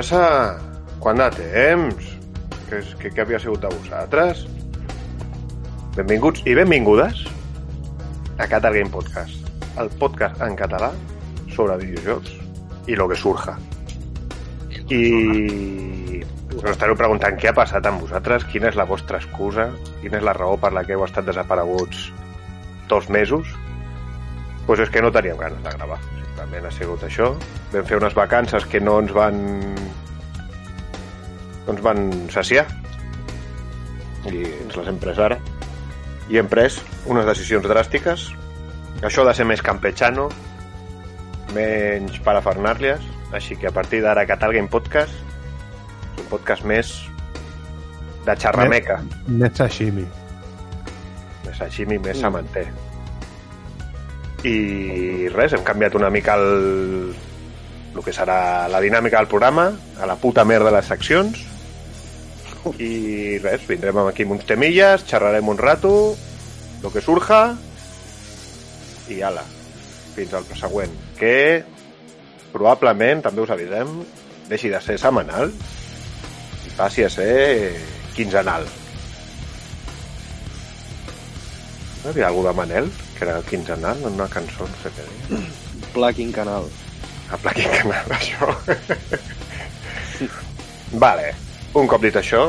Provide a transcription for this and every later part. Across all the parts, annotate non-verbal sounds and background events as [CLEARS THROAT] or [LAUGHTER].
passa? Quant de temps? Què, què, què havia sigut de vosaltres? Benvinguts i benvingudes a Catar Game Podcast, el podcast en català sobre videojocs i lo que surja. I us estareu preguntant què ha passat amb vosaltres, quina és la vostra excusa, quina és la raó per la que heu estat desapareguts dos mesos. Pues és que no teníem ganes de gravar. Simplement ha sigut això. Vam fer unes vacances que no ens van no ens van saciar. I ens les hem pres ara. I hem pres unes decisions dràstiques. Això de ser més campechano menys parafernàlies així que a partir d'ara Catal Game Podcast és un podcast més de xarrameca Més sashimi. més sashimi, més samanter i res, hem canviat una mica el, el que serà la dinàmica del programa a la puta merda de les seccions. I res, vindrem aquí amb uns temilles xerrarem un rato el que surja i ala fins al següent que probablement, també us avisem deixi de ser setmanal i passi a ser quinzenal. No hi havia algú de Manel que era quinzenal en una cançó, no sé què deia [CLEARS THROAT] Pla quincanal. a pla quinzenal, [LAUGHS] això vale, un cop dit això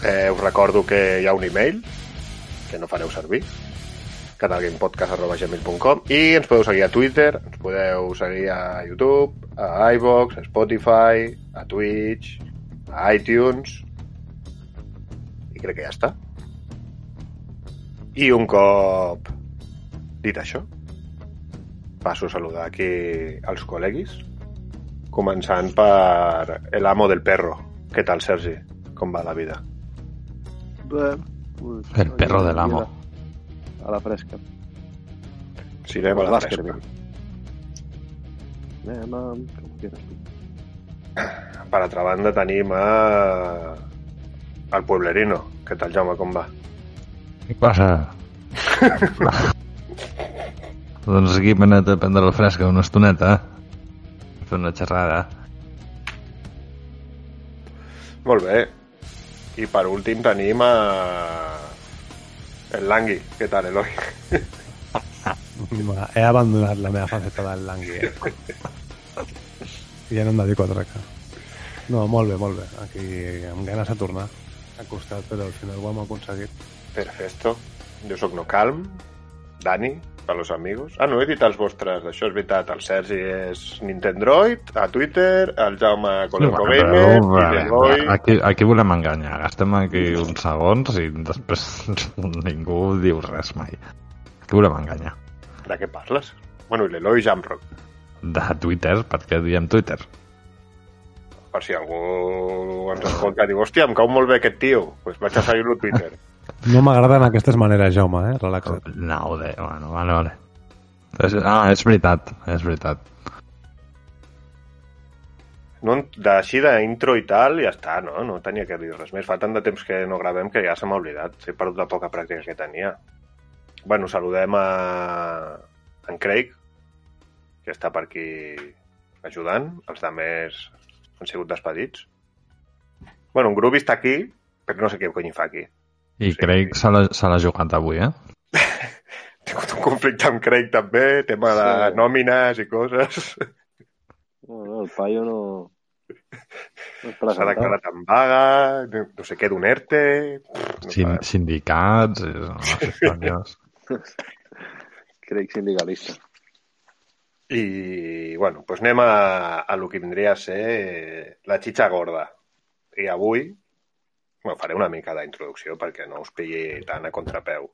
eh, us recordo que hi ha un e-mail que no fareu servir catalgamepodcast.gmail.com i ens podeu seguir a Twitter, ens podeu seguir a YouTube, a iVox, a Spotify, a Twitch, a iTunes i crec que ja està. I un cop dit això, passo a saludar aquí els col·leguis, començant per el amo del perro. Què tal, Sergi? Com va la vida? Bé, pues, El perro del amo. A la fresca. Si anem a la fresca. Anem a... Com quieras tu. Per altra banda tenim a... el Pueblerino. Què tal, Jaume, com va? Què passa? [LAUGHS] doncs aquí hem anat a prendre la fresca una estoneta. A fer una xerrada. Molt bé. I per últim tenim a... el Langui. Què tal, Eloi? He abandonat la meva faceta del langui. Eh? I ja no em dedico a trecar. No, molt bé, molt bé. Aquí amb ganes de tornar. Ha costat, però al final ho hem aconseguit. Perfecto. Jo sóc No Calm, Dani, per los amigos. Ah, no he dit els vostres, això és veritat. El Sergi és Nintendroid, a Twitter, el Jaume Coleco Gamer, i l'Eloi... aquí, aquí volem enganyar. Gastem aquí uns segons i després [LAUGHS] ningú diu res mai. Aquí volem enganyar. De què parles? Bueno, i l'Eloi Jamrock. De Twitter, perquè diem Twitter. Per si algú ens escolta i diu, hòstia, em cau molt bé aquest tio, doncs pues vaig a seguir-lo a Twitter. [LAUGHS] No m'agraden aquestes maneres, Jaume, eh? Relaxa't. No, de... Bueno, vale, vale. És, ah, és veritat, és veritat. No, de- així d'intro i tal, ja està, no? No tenia que dir res més. Fa tant de temps que no gravem que ja se m'ha oblidat. He perdut la poca pràctica que tenia. Bueno, saludem a en Craig, que està per aquí ajudant. Els de més han sigut despedits. Bueno, en Groovy està aquí, però no sé què cony fa aquí. I Sí. Craig se l'ha se l'ha jugat avui, eh? [LAUGHS] Tingut un conflicte amb Craig també, tema de Sí. nòmines i coses. No, no, el paio no... No S'ha declarat en vaga, no no sé què d'un ERTE... No Sin, sindicats... eh, [LAUGHS] històries. Crec sindicalista. I, bueno, doncs anem a, a lo que vindria a ser la xitxa gorda. I avui bueno, faré una mica d'introducció perquè no us pilli tant a contrapeu.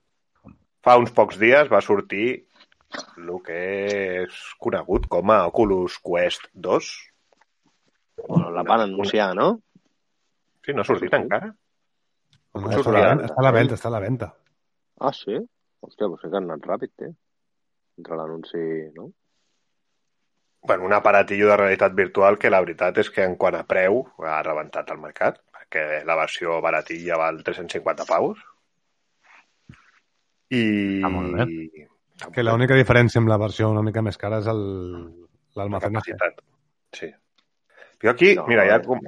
Fa uns pocs dies va sortir el que és conegut com a Oculus Quest 2. Bueno, la van anunciar, no? Sí, no ha sortit encara? Està a la venda, està a la venda, està a la venda. Ah, sí? Hòstia, doncs sé que han anat ràpid, eh? Entre l'anunci, no? bueno, un aparatillo de realitat virtual que la veritat és que en quant a preu ha rebentat el mercat, perquè la versió baratilla val 350 paus. I... Ah, molt bé. Que l'única diferència amb la versió una mica més cara és el- la l'almacenaje. capacitat. Sí. Jo aquí, No, mira, ja... eh. Com...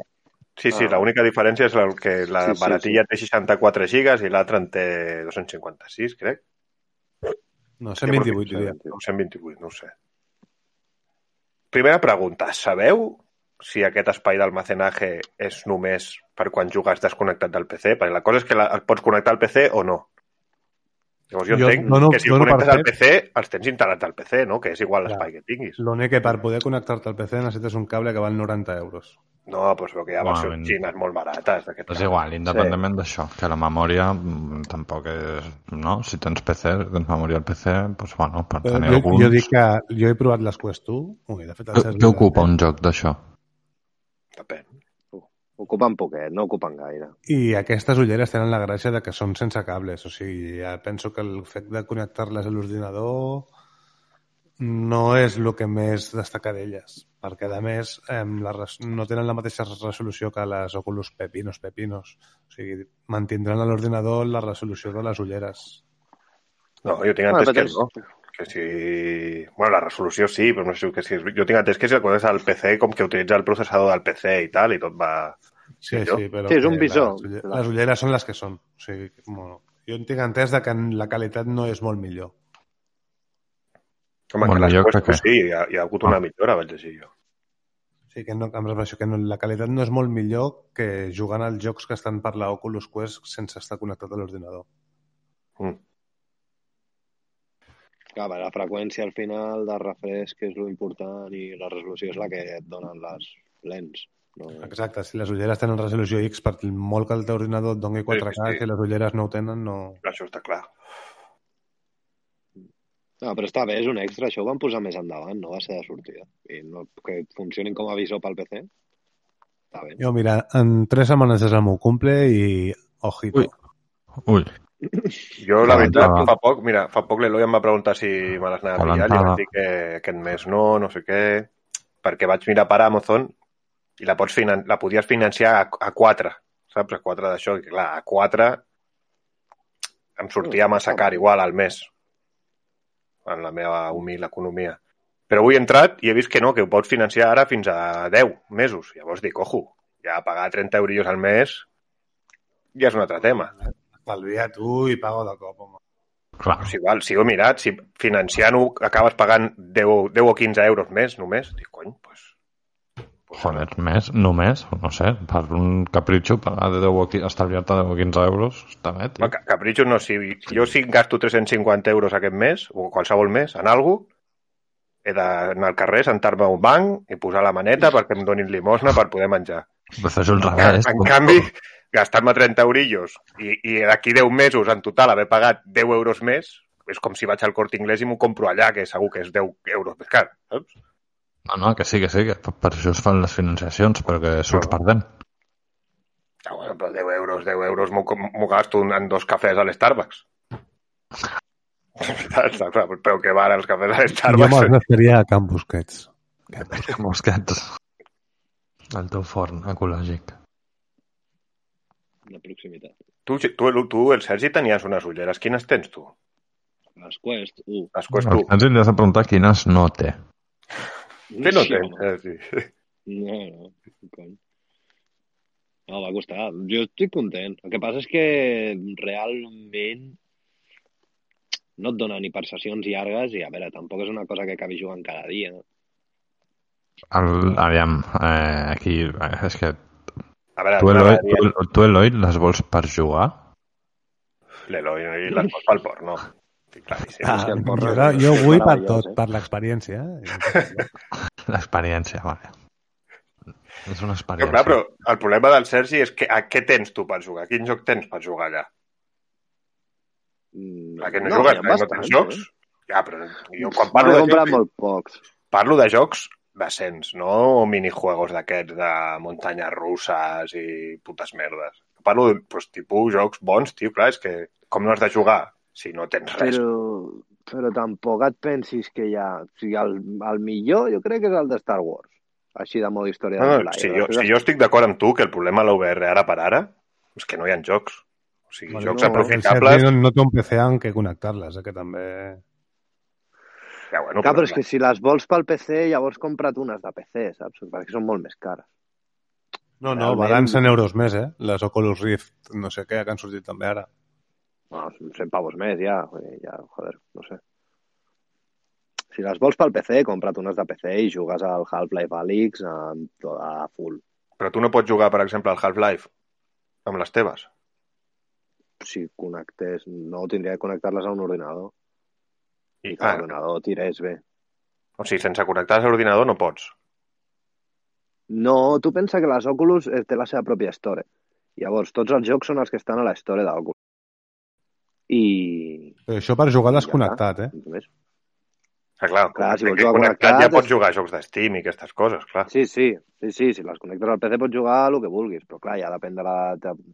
Sí, sí, Ah. l'única diferència és el que la Sí, sí, baratilla té 64 gigas i l'altra en té 256, crec. No, 128, diria. O 128, no ho sé. Primera pregunta. Sabeu si aquest espai d'almacenatge és només per quan jugues desconnectat del PC? Perquè la cosa és que la, el pots connectar al PC o no. Llavors jo, Jo entenc dono- que si el connectes al PC, els tens instal·lats al PC, no? Que és igual l'espai que tinguis. L'únic que per poder connectar-te al PC necessites un cable que val 90 euros. No, doncs veu que hi ha Bueno, versions ben- xines molt barates És cas. igual, independentment d'això, que la memòria mm, tampoc és... No? Si tens PC, tens memòria al PC, doncs bueno, per Però tenir jo, alguns... jo dic que jo he provat les Quest 1, ui, de fet Què, ocupa un joc d'això? Depèn. Ocupen poquet, no ocupen gaire. I aquestes ulleres tenen la gràcia de que són sense cables, o sigui, ja penso que el fet de connectar-les a l'ordinador no és el que més destaca d'elles, perquè a més eh, la, res- no tenen la mateixa resolució que les Oculus Pepinos Pepinos, o sigui, mantindran a l'ordinador la resolució de les ulleres. No, jo tinc Bueno, entès però que no. Que si... Bueno, la resolució sí, però no sé que si... Jo tinc entès que si el connectes al PC com que utilitza el processador del PC i tal, i tot va... Sí, sí, però Sí, és un visor. Les, ulle- les ulleres són les que són. O sigui, bueno, jo en tinc entès de que la qualitat no és molt millor. Home, Molt que les que sí, hi ha, hi ha hagut una millora, vaig llegir jo. Sigui, que, no, em refereixo que no, la qualitat no és molt millor que jugant als jocs que estan per la Oculus Quest sense estar connectat a l'ordinador. Mm. Clar, la freqüència al final de refresc és lo important i la resolució és la que et donen les lents. No? Exacte, si les ulleres tenen resolució X, per molt que el teu ordinador et doni 4K, sí. si les ulleres no ho tenen, no... Això està clar. no, però està bé, és un extra. Això ho van posar més endavant, no va ser de sortida. I no, que funcionin com a visor pel PC. Està bé. Jo, mira, en tres setmanes és el meu cumple i... Ojito. Ui. Ui, Jo, la veritat, Calentada. fa poc, mira, fa poc l'Eloi em va preguntar si me les anava a pillar, li Calentada. vaig dir que aquest mes no, no sé què, perquè vaig mirar per Amazon i la, pots finan la podies financiar a, a 4, saps? A 4 d'això, i clar, a 4 em sortia massa car igual al mes en la meva humil economia. Però avui he entrat i he vist que no, que ho pots financiar ara fins a 10 mesos. Llavors dic, ojo, ja pagar 30 euros al mes ja és un altre tema. Estalvia tu i pago de cop, home. clar. Si, val, si ho he mirat, si financiant-ho acabes pagant 10, 10 o 15 euros més només, dic, cony, pues, pues Joder, més, només, no sé, per un capritxo, pagar de 10 o 15, estalviar-te 10 o 15 euros, està bé, tio. No, ca- capritxos no, si, si jo sí gasto 350 euros aquest mes, o qualsevol mes, en algú, he d'anar al carrer, sentar-me a un banc i posar la maneta perquè em donin limosna per poder menjar. Però això és el revés. En canvi, gastar-me 30 eurillos i, i d'aquí 10 mesos en total haver pagat 10 euros més, és com si vaig al Corte Inglés i m'ho compro allà, que segur que és 10 euros més car, saps? No, no, que sí, que sí, que per això es fan les financiacions, perquè surts No. perdent. Ja, bueno, però 10 euros, 10 euros m'ho gasto en dos cafès a l'Starbucks. [LAUGHS] Però que van els cafès a Jo l'Starbucks. me'ls gastaria a Can Busquets. Mosquets. El teu forn ecològic. De proximitat. Tu, tu, tu, el Sergi, tenies unes ulleres. Quines tens tu? Les Quest, uh. Les Quest tu. Ens hem de preguntar quines no té. Què no Sí, tens, home. Sergi? No, no, cony. No, va costar. Jo estic content. El que passa és que realment no et dona ni per sessions llargues i, a veure, tampoc és una cosa que acabi jugant cada dia. El, aviam, eh, aquí, eh, és que A veure, tu, Eloi, tu, tu, Eloi, les vols per jugar? L'Eloi i les vols pel porc, no. Claríssim. Ah, el jo, porro jo, és jo vull per tot, eh? per l'experiència. eh? [LAUGHS] L'experiència, vale. És una Però, experiència. clar, però el problema del Sergi és que a què tens tu per jugar? Quin joc tens per jugar allà? Mm, A què no, no, jugues? ha No, no bastants, tens jocs? Ja, però jo quan Eh? parlo N'he de comprat jocs, molt pocs. parlo de jocs decents, no minijuegos d'aquests de muntanyes russes i putes merdes. Parlo de pues, tipus jocs bons, tio, clar, és que com no has de jugar si no tens res? Però, però tampoc et pensis que hi ha... O sigui, el, el millor jo crec que és el de Star Wars. Així de modo història No, de no, Blair. si, jo, si jo estic d'acord amb tu que el problema de la VR ara per ara és que no hi ha jocs. O sigui, Bueno, jocs no, aprofitables... No, no té un PC amb què connectar-les, eh, que també... Ja, bueno, Clar, però és que si les vols pel PC, llavors compra't unes de PC, saps? Perquè són molt més cares. No, no, Realment- valen 100 euros més, eh? Les Oculus Rift, no sé què, que han sortit també ara. Bueno, 100 pavos més, ja. ja, joder, no sé. Si les vols pel PC, compra't unes de PC i jugues al Half-Life Alyx a, a full. Però tu no pots jugar, per exemple, al Half-Life amb les teves. Si connectés... No, tindria que connectar-les a un ordinador. I, I que ah, l'ordinador tirés bé. o sigui, sense connectar a l'ordinador no pots. No, tu pensa que les Oculus eh, té la seva pròpia store. Llavors, tots els jocs són els que estan a la store d'Oculus. I... Però això per jugar l'has Ja connectat, eh? Només. Ah, clar, Clar, si que vols jugar connectat ja connectat, pots és- jugar a jocs d'Steam i aquestes coses, clar. Sí, sí, sí, sí, si les connectes al PC pots jugar el que vulguis, però clar, ja depèn de la...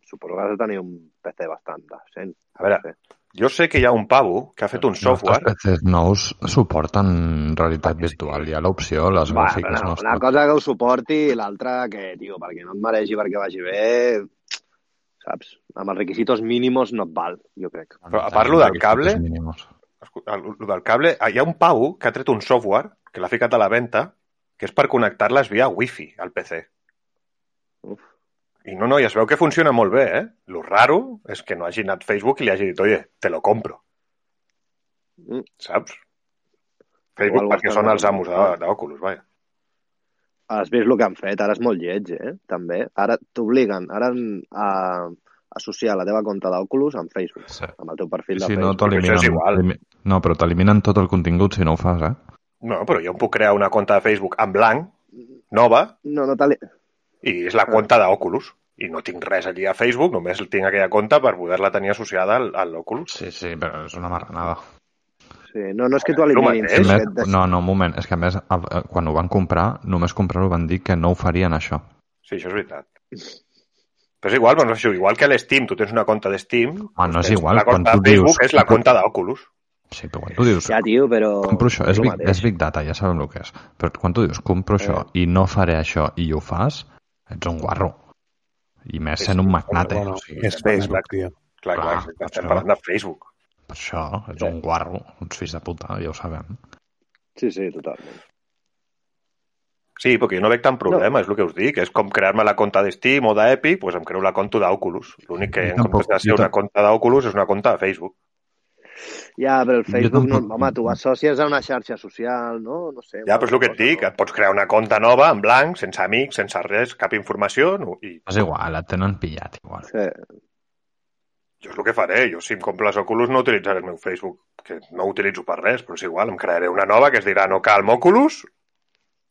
Suposo que has de tenir un PC bastant decent. A veure, jo sé que hi ha un pavo que ha fet un software... Els PCs nous suporten realitat virtual. Hi ha l'opció, les Va, gràfiques no, una cosa que ho suporti i l'altra que, tio, perquè no et mereixi perquè vagi bé, saps? Amb els requisitos mínimos no et val, jo crec. Però a part, lo del cable- el del cable, hi ha un pavo que ha tret un software que l'ha ficat a la venda que és per connectar-les via wifi al PC. I no, no, i es veu que funciona molt bé, eh? Lo raro és que no hagi anat Facebook i li hagi dit, oye, te lo compro, Mm. saps? Facebook perquè són els amos de- d'Oculus, vaja. Has vist el que han fet? Ara és molt lleig, eh? També. Ara t'obliguen ara a associar la teva compte d'Oculus amb Facebook, Sí. amb el teu perfil de Si no, Facebook. Això és igual. t'eliminen... No, però t'eliminen tot el contingut si no ho fas, eh? No, però jo em puc crear una compte de Facebook en blanc, nova, No, no i és la compte d'Oculus. I no tinc res allí a Facebook, només tinc aquella compte per poder-la tenir associada al, a l'Oculus. Sí, sí, però és una marranada. Sí, no, no és que t'ho El eliminin. mateix. és A que més, no, no, un moment, és que a més, quan ho van comprar, només comprar-ho van dir que no ho farien això. Sí, això és veritat. Però és igual, doncs això, igual que a l'Steam, tu tens una compte d'Steam, Ah, no és igual, La compte quan de tu Facebook dius- és la compte d'Oculus. Sí, però quan tu dius, Ja, tio, però... compro això, és big, és big data, ja sabem el que és. Però quan tu dius, compro això i no faré això i ho fas, ets un guarro. I més sent un magnate. Bueno, o sigui, és Facebook, tio. Clar, clar, Clar, estem això. parlant de Facebook. Per això, ets un guarro, uns fills de puta, ja ho sabem. Sí, sí, totalment. Sí, perquè jo no veig tant problema, no. és el que us dic. És com crear-me la compte de Steam o d'Epic, doncs em creo la compte d'Oculus. L'únic que en comptes de ser una compte d'Oculus és una compte de Facebook. Ja, però el Facebook, no, home, tu associes a una xarxa social, no? No sé. Ja, però és el que et dic, et pots crear una compte nova, en blanc, sense amics, sense res, cap informació, no? i És igual, et tenen pillat igual. Sí. jo és el que faré. Jo, si em compro les Oculus, no utilitzaré el meu Facebook, que no ho utilitzo per res, però és igual, em crearé una nova que es dirà no cal Oculus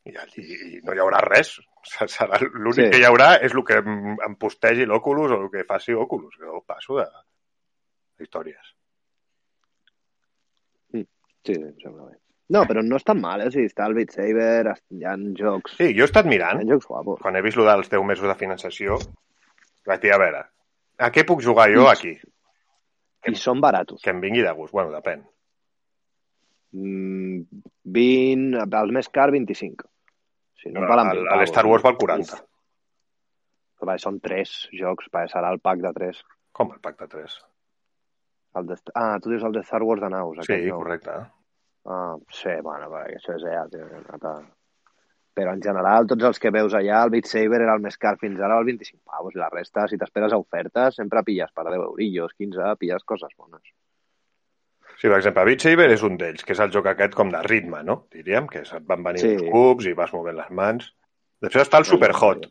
i allí no hi haurà res. [LAUGHS] Serà L'únic Sí. que hi haurà és el que em, em postegi l'Oculus o el que faci Oculus. Jo passo de històries. Sí, em sembla bé. No, però no és tan mal, eh? O sigui, està el Beat Saber, hi ha jocs... Sí, jo he estat Hi mirant, ha jocs guapos. quan he vist el dels 10 mesos de finançació, vaig dir, a veure, a què puc jugar jo aquí? I són baratos. Que em vingui de gust. Bueno, depèn. Mm, 20, el més car, 25. Si no, Però valen el- 20 el. Star Wars val 40. Uf. Però va, són 3 jocs, va, serà el pack de 3. Com el pacte 3? El de... Ah, tu dius el de Star Wars de naus. Sí, aquest, no? correcte. Ah, sí, bueno, perquè això és EA, tio. Però en general, tots els que veus allà, el Beat Saber era el més car fins ara, el 25 pavos, i la resta, si t'esperes a ofertes, sempre pilles per 10 eurillos, 15, pilles coses bones. Sí, per exemple, Beat Saber és un d'ells, que és el joc aquest com de ritme, no? Diríem, que et van venir Sí. uns cubs i vas movent les mans. Després està el Superhot,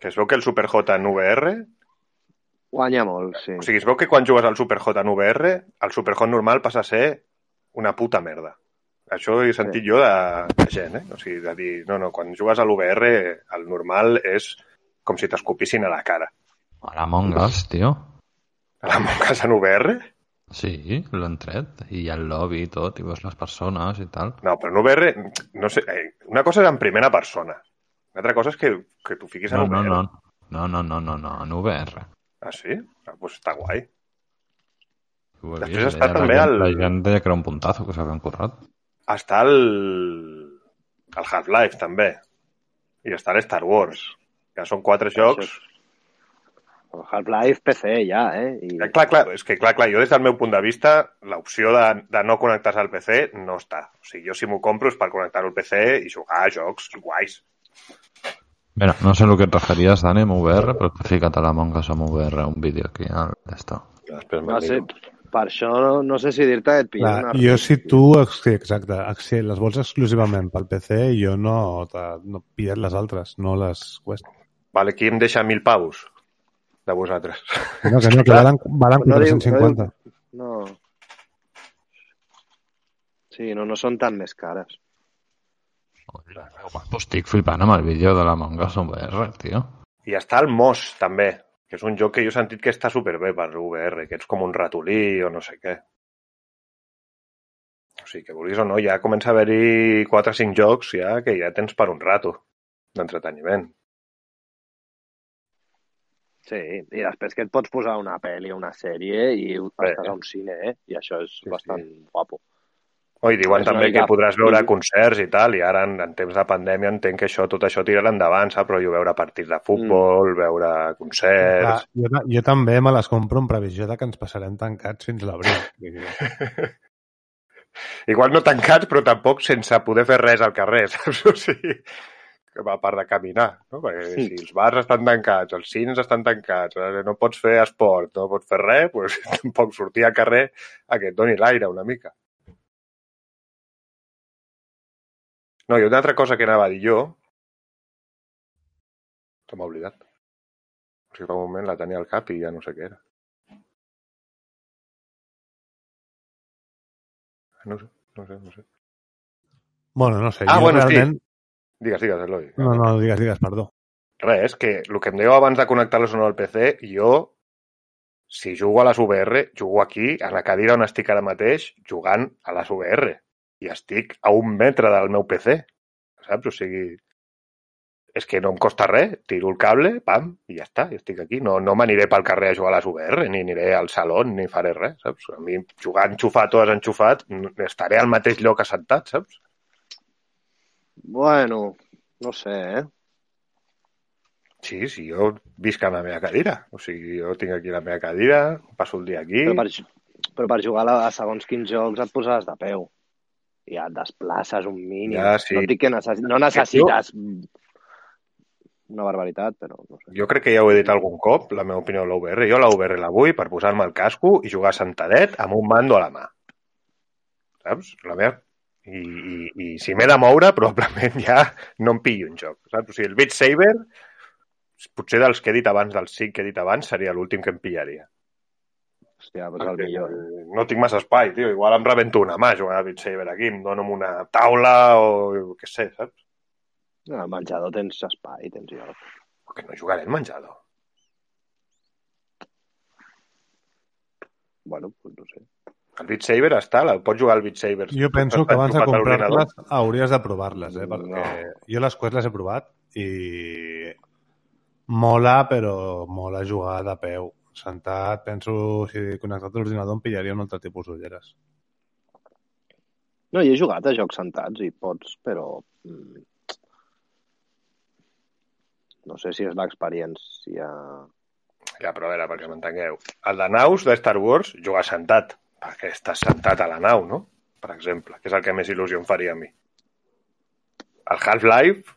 que es veu que el Superhot en VR... Guanya molt, sí. O sigui, es veu que quan jugues al Superhot en VR, el Superhot normal passa a ser una puta merda. Això ho he sentit jo de, de gent, eh? O sigui, de dir, no, no, quan jugues a l'UVR, el normal és com si t'escopissin a la cara. A l'Among Us, tio. A la casa en VR? Sí, l'han tret. I hi ha el lobby i tot, i veus les persones i tal. No, però en VR, no sé, eh, una cosa és en primera persona. Una altra cosa és que, que tu fiquis en No, no, VR. no. No, no, no, no, no, en VR. Ah, sí? Ah, doncs està guai. Està deia, també la, gent, deia que era un puntazo que s'havien currat. Està el, el Half-Life, també. I està l'Star Wars, que són quatre jocs. El Half-Life PC ja, eh? I... Eh, Clar, clar, és que clar, clar, jo des del meu punt de vista, l'opció de, de no connectar-se al PC no està. O sigui, jo si m'ho compro és per connectar-ho al PC i jugar a jocs guais. Mira, no sé el que et referies, Dani, amb VR, però t'he ficat a la Monga som VR un vídeo aquí al d'esto. Després No sé, miro. Per això no, no sé si dir-te et pillo Clar, una... jo si tu, sí, exacte, si les vols exclusivament pel PC, jo no, no pilles les altres, no les Quest. Vale, qui em deixa mil paus de vosaltres? No, que no, que [LAUGHS] valen, valen No diu- no 450. No. Sí, no, no són tan més cares. Guapo, estic flipant amb el vídeo de la Monga som VR, tio. I està el Moss, també, que és un joc que jo he sentit que està superbé per VR, que ets com un ratolí o no sé què. O sigui, que vulguis o no, ja comença a haver-hi 4 o 5 jocs ja que ja tens per un rato d'entreteniment. Sí, i després que et pots posar una pel·li o una sèrie i estàs a un cine, eh? I això és Sí, bastant guapo. Oh, I diuen És també que podràs veure Sí. concerts i tal, i ara en, en temps de pandèmia entenc que això, tot això tirarà endavant, saps? Però jo veure partits de futbol, veure Clar, concerts... jo, ta- jo també me les compro en previsió de que ens passarem tancats fins l'abril. [LAUGHS] Igual no tancats, però tampoc sense poder fer res al carrer, [LAUGHS] saps? O sigui, que a part de caminar, no? Perquè Sí. si els bars estan tancats, els cines estan tancats, eh, no pots fer esport, no pots fer res, doncs [LAUGHS] tampoc sortir al carrer a que et doni l'aire una mica. No, i una altra cosa que anava a dir jo, se m'ha oblidat. O sigui, un moment la tenia al cap i ja no sé què era. No sé, no sé, no sé. Bueno, no sé, Ah, jo bueno, sí. realment... Digues, digues, Eloi. No, no, digues, digues, perdó. Res, que el que em dèieu abans de connectar-los al PC, jo, si jugo a les VR, jugo aquí, a la cadira on estic ara mateix, jugant a les VR. I estic a un metre del meu PC, saps? O sigui, és que no em costa res, tiro el cable, pam, i ja està, i estic aquí. No, no m'aniré pel carrer a jugar a les VR, ni aniré al saló, ni faré res, saps? A mi, jugar enxufat o desenxufat, estaré al mateix lloc assentat, saps? Bueno, no sé, eh? Sí, sí, jo visc a la meva cadira. O sigui, jo tinc aquí la meva cadira, passo el dia aquí... Però per, però per jugar a segons quins jocs et posaràs de peu. I et desplaces un mínim. Ja, sí. No et dic que necessi no necessites una barbaritat, però no sé. Jo crec que ja ho he dit algun cop, la meva opinió de l'UVR. Jo la UVR la vull per posar-me el casco i jugar sentadet amb un mando a la mà. Saps? La meva... I, i, i si m'he de moure, probablement ja no em pillo un joc. Saps? O sigui, el Beat Saber, potser dels que he dit abans, dels cinc que he dit abans, seria l'últim que em pillaria. Hòstia, doncs el millor. No tinc massa espai, tio. Igual em rebento una mà jugant a Beat Saber aquí, em dono una taula o què sé, saps? No, al menjador tens espai, tens lloc. Que no jugaré en menjador. Bueno, doncs no sé. El Beat Saber està, la, pots jugar al Beat Saber. Jo penso que abans de comprar-les hauries de provar-les, eh? Perquè No. jo les Quest les he provat i mola, però mola jugar de peu. Sentat, penso, si connectat a l'ordinador em pillaria un altre tipus d'ulleres. No, jo he jugat a jocs sentats i pots, però... mm, No sé si és l'experiència... Ja, però a veure, perquè m'entengueu. El de naus de Star Wars juga sentat, perquè estàs sentat a la nau, no? Per exemple, que és el que més il·lusió em faria a mi. El Half-Life,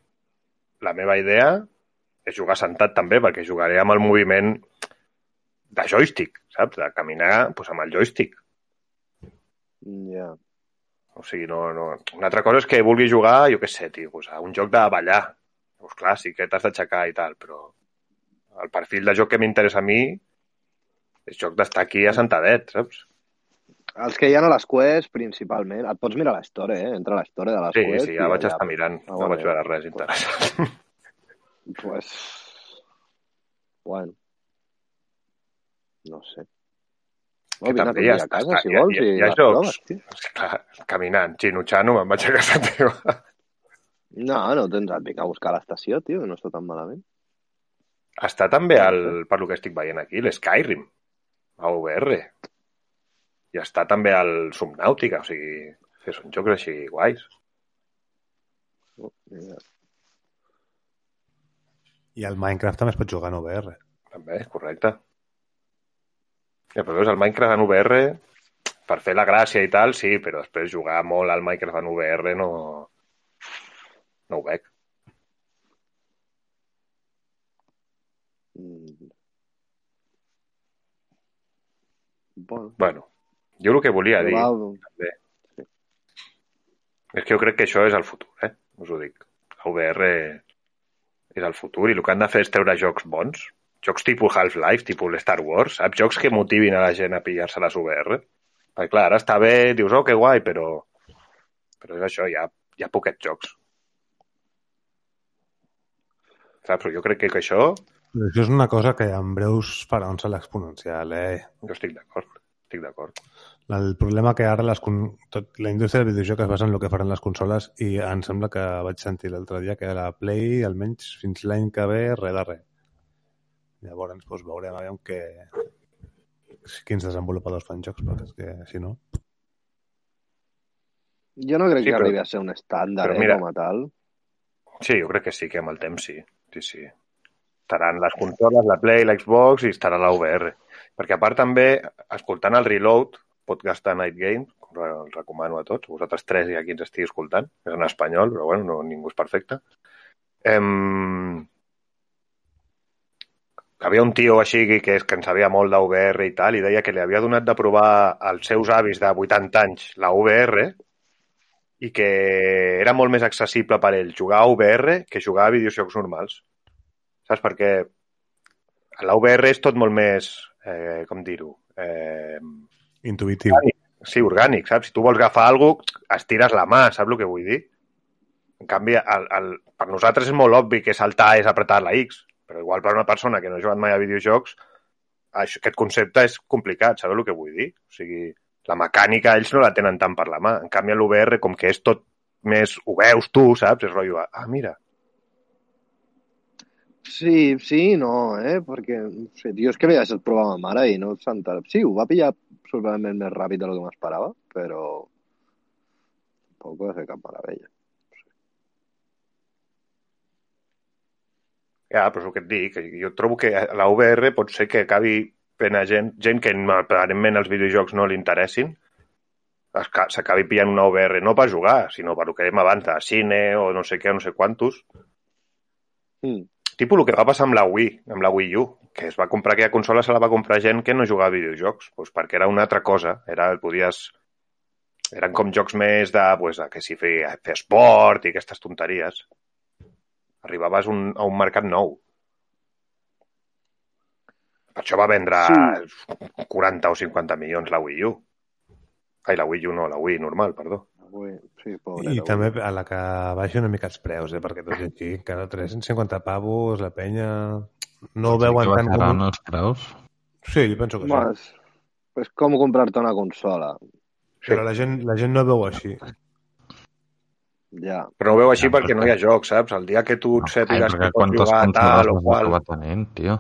la meva idea és jugar sentat també, perquè jugaré amb el moviment de joystick, saps? De caminar doncs, amb el joystick. Ja. O sigui, no, no... Una altra cosa és que vulgui jugar, jo què sé, tio, doncs, a un joc de ballar. Doncs clar, sí que t'has d'aixecar i tal, però el perfil de joc que m'interessa a mi és joc d'estar aquí assentadet, saps? Els que hi ha a les Quest, principalment, et pots mirar la història, eh? Entra a la història de les Sí, Quest. sí, ja i vaig allà, estar mirant. Ah, No bueno, vaig veure res interessant. Pues... Bueno. No sé. Que Oh, vine també ha, a casa, està- si hi ha- vols, hi ha- i hi ha les jocs. proves, clar, caminant, xinutxano, me'n vaig a casa [LAUGHS] teva. No, no tens et vinc a buscar a l'estació, tio, no està tan malament. Està també, el, per lo que estic veient aquí, l'Skyrim, a VR. I està també al Subnautica, o sigui, que són jocs així guais. Oh, mira. I el Minecraft també es pot jugar en VR. També, correcte. Ja, però veus, el Minecraft en VR, per fer la gràcia i tal, sí, però després jugar molt al Minecraft en VR no, no ho veig. Mm. Bueno, Bueno, jo el que volia dir va, també és que jo crec que això és el futur, eh? Us ho dic. La VR és el futur i el que han de fer és treure jocs bons, jocs tipus Half-Life, tipus l'Star Wars, saps? Jocs que motivin a la gent a pillar-se les VR. Perquè clar, ara està bé, dius, oh, que guai, però, però és això, hi ha, hi ha poquets jocs. Saps? Però jo crec que, que això, Però això és una cosa que en breus farà un salt exponencial, eh? jo estic d'acord. Estic d'acord. El problema que ara les, con- tot, la indústria del videojoc es basa en el que faran les consoles i em sembla que vaig sentir l'altre dia que la Play, almenys fins l'any que ve, res de res. Llavors, doncs, veurem a veure que, quins desenvolupadors fan jocs, perquè és que, si no... jo no crec Sí, que però- arribi a ser un estàndard, però eh, mira- com a tal. Sí, jo crec que sí, que amb el temps sí. Sí, sí. Estaran les consoles, la Play, l'Xbox i estarà la VR. Perquè a part també, escoltant el Reload, podcast de Night Game, el recomano a tots, vosaltres tres i a qui ens estigui escoltant, és en espanyol, però bueno, no, ningú és perfecte. Em... Havia un tio així que, que, és, que en sabia molt d'UVR i tal, i deia que li havia donat de provar als seus avis de 80 anys la VR i que era molt més accessible per ell jugar a VR que jugar a videojocs normals. Saps? Perquè la VR és tot molt més, eh, com dir-ho, eh, Intuïtiu. sí, orgànic, saps? Si tu vols agafar alguna cosa, estires la mà, saps el que vull dir? En canvi, el, el, per nosaltres és molt obvi que saltar és apretar la X, però igual per una persona que no ha jugat mai a videojocs, això, aquest concepte és complicat, sabeu el que vull dir? O sigui, la mecànica ells no la tenen tant per la mà. En canvi, l'UVR, com que és tot més... Ho veus tu, saps? És rotllo, ah, mira, Sí, sí, no, eh? Perquè, no sé, jo és que veia el provar ma mare i no santa... Sí, ho va pillar sorprenentment més ràpid del que m'esperava, però tampoc va fer cap meravella. Ja, però és el que et dic, jo trobo que la VR pot ser que acabi fent a gent, gent que aparentment els videojocs no li interessin, es ca- s'acabi pillant una VR no per jugar, sinó per el que dèiem abans, de cine o no sé què, no sé quantos. Mm. Tipus el que va passar amb la Wii, amb la Wii U, que es va comprar aquella consola, se la va comprar gent que no jugava a videojocs, doncs perquè era una altra cosa, era, podies... Eren com jocs més de, pues, de que si fer, fer esport i aquestes tonteries. Arribaves un, a un mercat nou. Per això va vendre Sí. 40 o 50 milions la Wii U. Ai, la Wii U no, la Wii normal, perdó. Sí, pobre. I també a la que baixa una mica els preus, eh? perquè tot i així, cada 350 pavos, la penya... No ho veuen tant com... els preus? Sí, jo penso que sí. Mas, és com comprar-te una consola. Però la gent, la gent no ho veu així. Ja. Però no ho veu així Ja, perquè no hi ha joc, saps? El dia que tu et sàpigues que pots quantes jugar a consoles tal o qual... d'acabar tenint, tio?